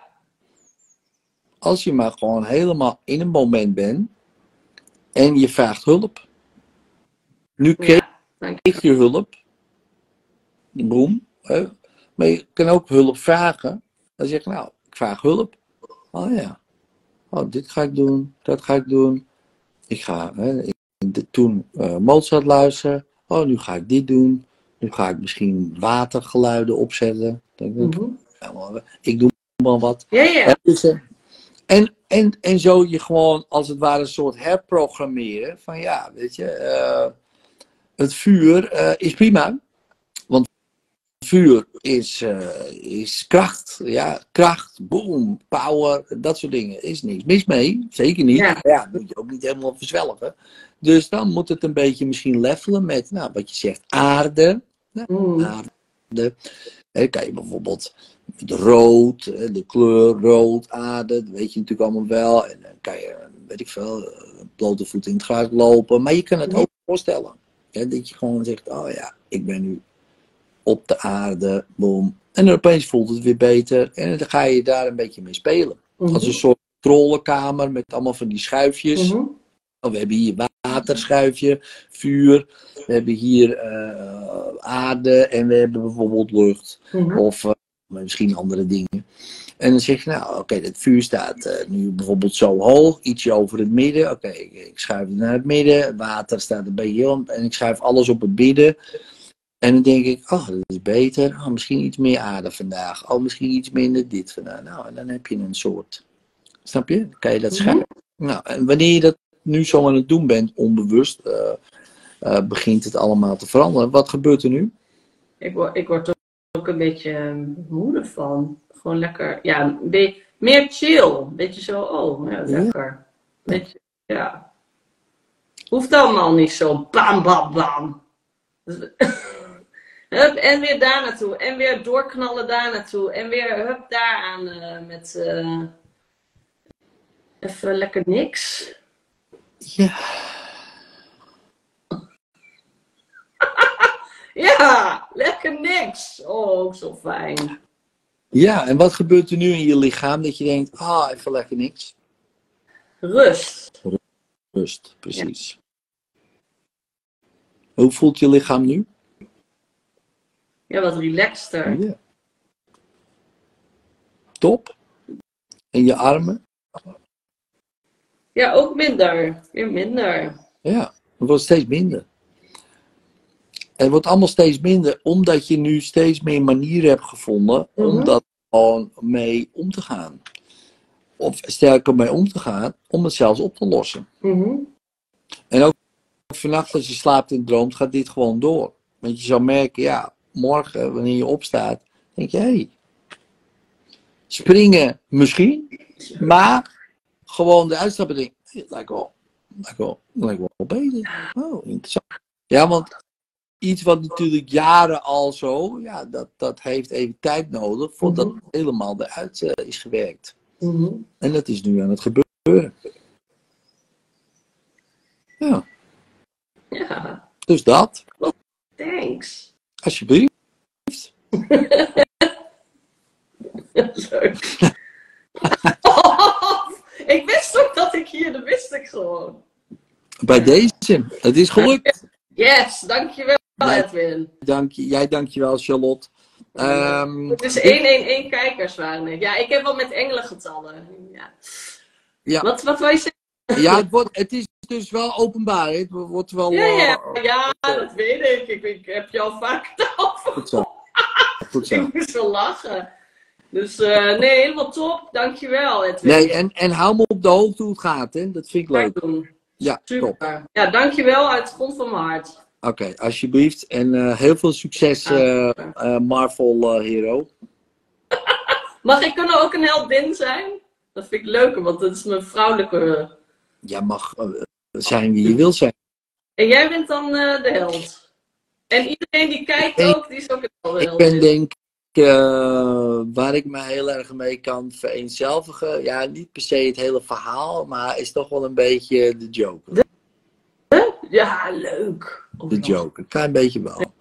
Als je maar gewoon helemaal in een moment bent En je vraagt hulp. Nu kreeg Ja, je. hulp. Boom. hè. Maar je kan ook hulp vragen. Dan zeg je, nou, ik vraag hulp. Oh ja. Oh, dit ga ik doen. Dat ga ik doen. Ik ga hè, ik, dit- toen eh, Mozart luisteren. Oh, nu ga ik dit doen. Nu ga ik misschien watergeluiden opzetten. Dan denk ik, Mhm. ik doe maar wat. Ja, ja. En, en, en zo je gewoon als het ware een soort herprogrammeren. Van ja, weet je, eh, het vuur eh, is prima. Want vuur is, eh, is kracht. Ja, kracht, boom, power, dat soort dingen. Is niks mis mee. Zeker niet. Ja. Ja, moet je ook niet helemaal verzwelgen. Dus dan moet het een beetje misschien levelen met, nou, wat je zegt, aarde Mm. aarde. Hè, kan je bijvoorbeeld het rood, de kleur rood, aarde, dat weet je natuurlijk allemaal wel. En dan kan je, weet ik veel, eh, blote voet in het gras lopen. Maar je kan het ook voorstellen. Hè, dat je gewoon zegt, oh ja, ik ben nu op de aarde, boom. En dan opeens voelt het weer beter. En dan ga je daar een beetje mee spelen. Mhm. Als een soort controlekamer met allemaal van die schuifjes. Mhm. We hebben hier waterschuifje, vuur. We hebben hier eh, aarde en we hebben bijvoorbeeld lucht. Mhm. Of eh, misschien andere dingen. En dan zeg je, nou oké, het vuur staat eh, nu bijvoorbeeld zo hoog, ietsje over het midden. Oké, ik, ik schuif het naar het midden. Water staat een beetje heel, en ik schuif alles op het midden. En dan denk ik, oh, dat is beter. Oh, misschien iets meer aarde vandaag. Oh, misschien iets minder dit vandaag. Nou, en dan heb je een soort, snap je? Dan kan je dat Mhm. schuiven. Nou, en wanneer je dat nu zo aan het doen bent, onbewust, eh, eh, begint het allemaal te veranderen. Wat gebeurt er nu? Ik, word, ik word er ook een beetje eh, moe van. Gewoon lekker, ja, een meer chill. Beetje zo, oh, ja, Ja. lekker. Beetje, ja. Hoeft allemaal niet zo bam, bam, bam. Hup, en weer daar naartoe. En weer doorknallen daar naartoe. En weer hup daar aan eh, met even lekker niks. Ja. Ja, lekker niks. Oh, zo fijn. Ja, en wat gebeurt er nu in je lichaam dat je denkt, ah, even lekker niks? Rust. Rust, precies. Hoe voelt je lichaam nu? Ja, wat relaxter. Ja. Top. En je armen? Ja, ook minder. Weer minder. Ja, het wordt steeds minder. Het wordt allemaal steeds minder, omdat je nu steeds meer manieren hebt gevonden om Mhm. dat gewoon mee om te gaan. Of sterker mee om te gaan, om het zelfs op te lossen. Mhm. En ook vannacht als je slaapt en droomt, gaat dit gewoon door. Want je zal merken, ja, morgen wanneer je opstaat, denk je, hé, hey, springen misschien, maar gewoon de uitstappen denk lijkt wel, lijkt wel, lijkt wel beter. Oh, interessant. Ja, want iets wat natuurlijk jaren al zo, ja, dat, dat heeft even tijd nodig voordat Mhm. het helemaal eruit eh, is gewerkt. Mhm. En dat is nu aan het gebeuren. Ja, Ja, dus dat, thanks. alsjeblieft. Leuk. Ik wist ook dat ik hier, dat wist ik gewoon. Bij deze, het is gelukt. Yes, dankjewel. Edwin. Dank je, jij dankjewel Charlotte. Ehm, Het is 111 kijkers waren het. Ja, ik heb wel met engelengetallen. Ja. Ja. Wat, wat wil je zeggen? ja, het, wordt, het is dus wel openbaar. hè. Het wordt wel... Ja, ja, eh, ja, dat weet ik. ik. Ik heb je al vaak daarover Goed zo. Goed zo. Ik moest wel lachen. Dus eh, nee, helemaal top. Dankjewel Edwin. Nee, en, en hou me op de hoogte hoe het gaat. Hè. Dat vind ik leuk. doen. Ja, top. Super. Ja, dankjewel uit de grond van mijn hart. Oké, alsjeblieft. En eh, heel veel succes, eh, Marvel Hero. Mag ik kunnen ook een heldin zijn? Dat vind ik leuker, want dat is mijn vrouwelijke. Jij mag zijn wie je wil zijn. En jij bent dan de held. En iedereen die kijkt ook, die is ook een held. Ik ben denk eh, waar ik me heel erg mee kan vereenzelvigen. Ja, niet per se het hele verhaal, maar is toch wel een beetje de joker. Ja, leuk. De joker, een klein beetje wel.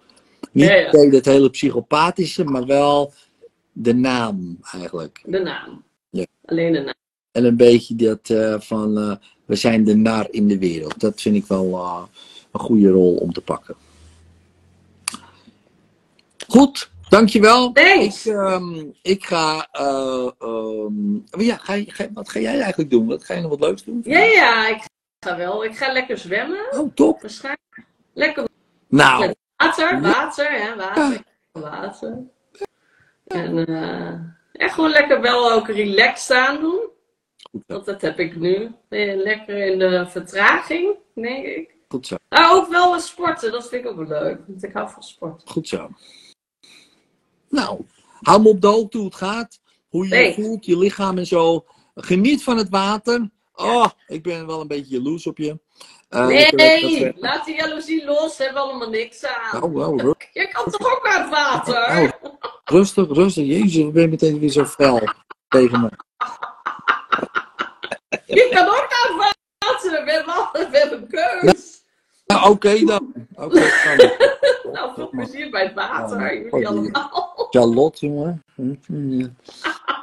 Niet Ja, ja. het hele psychopathische, maar wel de naam eigenlijk. De naam. Ja. Alleen de naam. En een beetje dat eh, van, eh, we zijn de nar in de wereld. Dat vind ik wel een goede rol om te pakken. Goed, dankjewel. Thanks. Ik, ehm, ik ga, eh, ehm, ja, ga, wat ga jij eigenlijk doen? Wat ga je nog wat leuks doen? Ja, ja, ik ga wel. Ik ga lekker zwemmen. Oh, top. Waarschijnlijk. Lekker Nou, met water, water, hè, water. Water. En eh, echt gewoon lekker wel ook relaxed aan doen. goed. Want dat heb ik nu. Lekker in de vertraging, denk ik. Goed zo. Maar ook wel wat sporten, dat vind ik ook wel leuk. Want ik hou van sport. Goed zo. Nou, hou me op de hoogte hoe het gaat. Hoe je je voelt, je lichaam en zo. Geniet van het water. Oh, ik ben wel een beetje jaloers op je. Eh, Nee, laat die jaloezie los, hebben we allemaal niks aan. Oh, wow, ru- Je kan toch ook aan het water? oh, rustig, rustig. Jezus, ik ben meteen weer zo fel tegen me. Je kan ook aan het water, we hebben, we hebben keus. Nou, oké dan. Oké, dan. Nou, veel plezier bij het water, Oh, jullie oh, allemaal. Charlotte, jongen.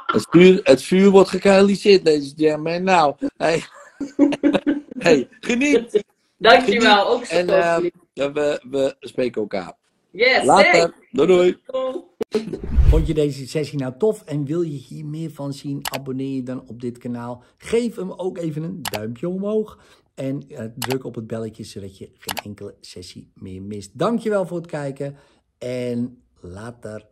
Het vuur, het vuur wordt gekatalyseerd, ladies and gentlemen. Nou, hey. hey, geniet. Dankjewel, ook zo. En eh, ja, we, we spreken elkaar. yes, Later. Doei. Vond je deze sessie nou tof en wil je hier meer van zien? Abonneer je dan op dit kanaal. Geef hem ook even een duimpje omhoog. En eh, druk op het belletje zodat je geen enkele sessie meer mist. Dankjewel voor het kijken en later.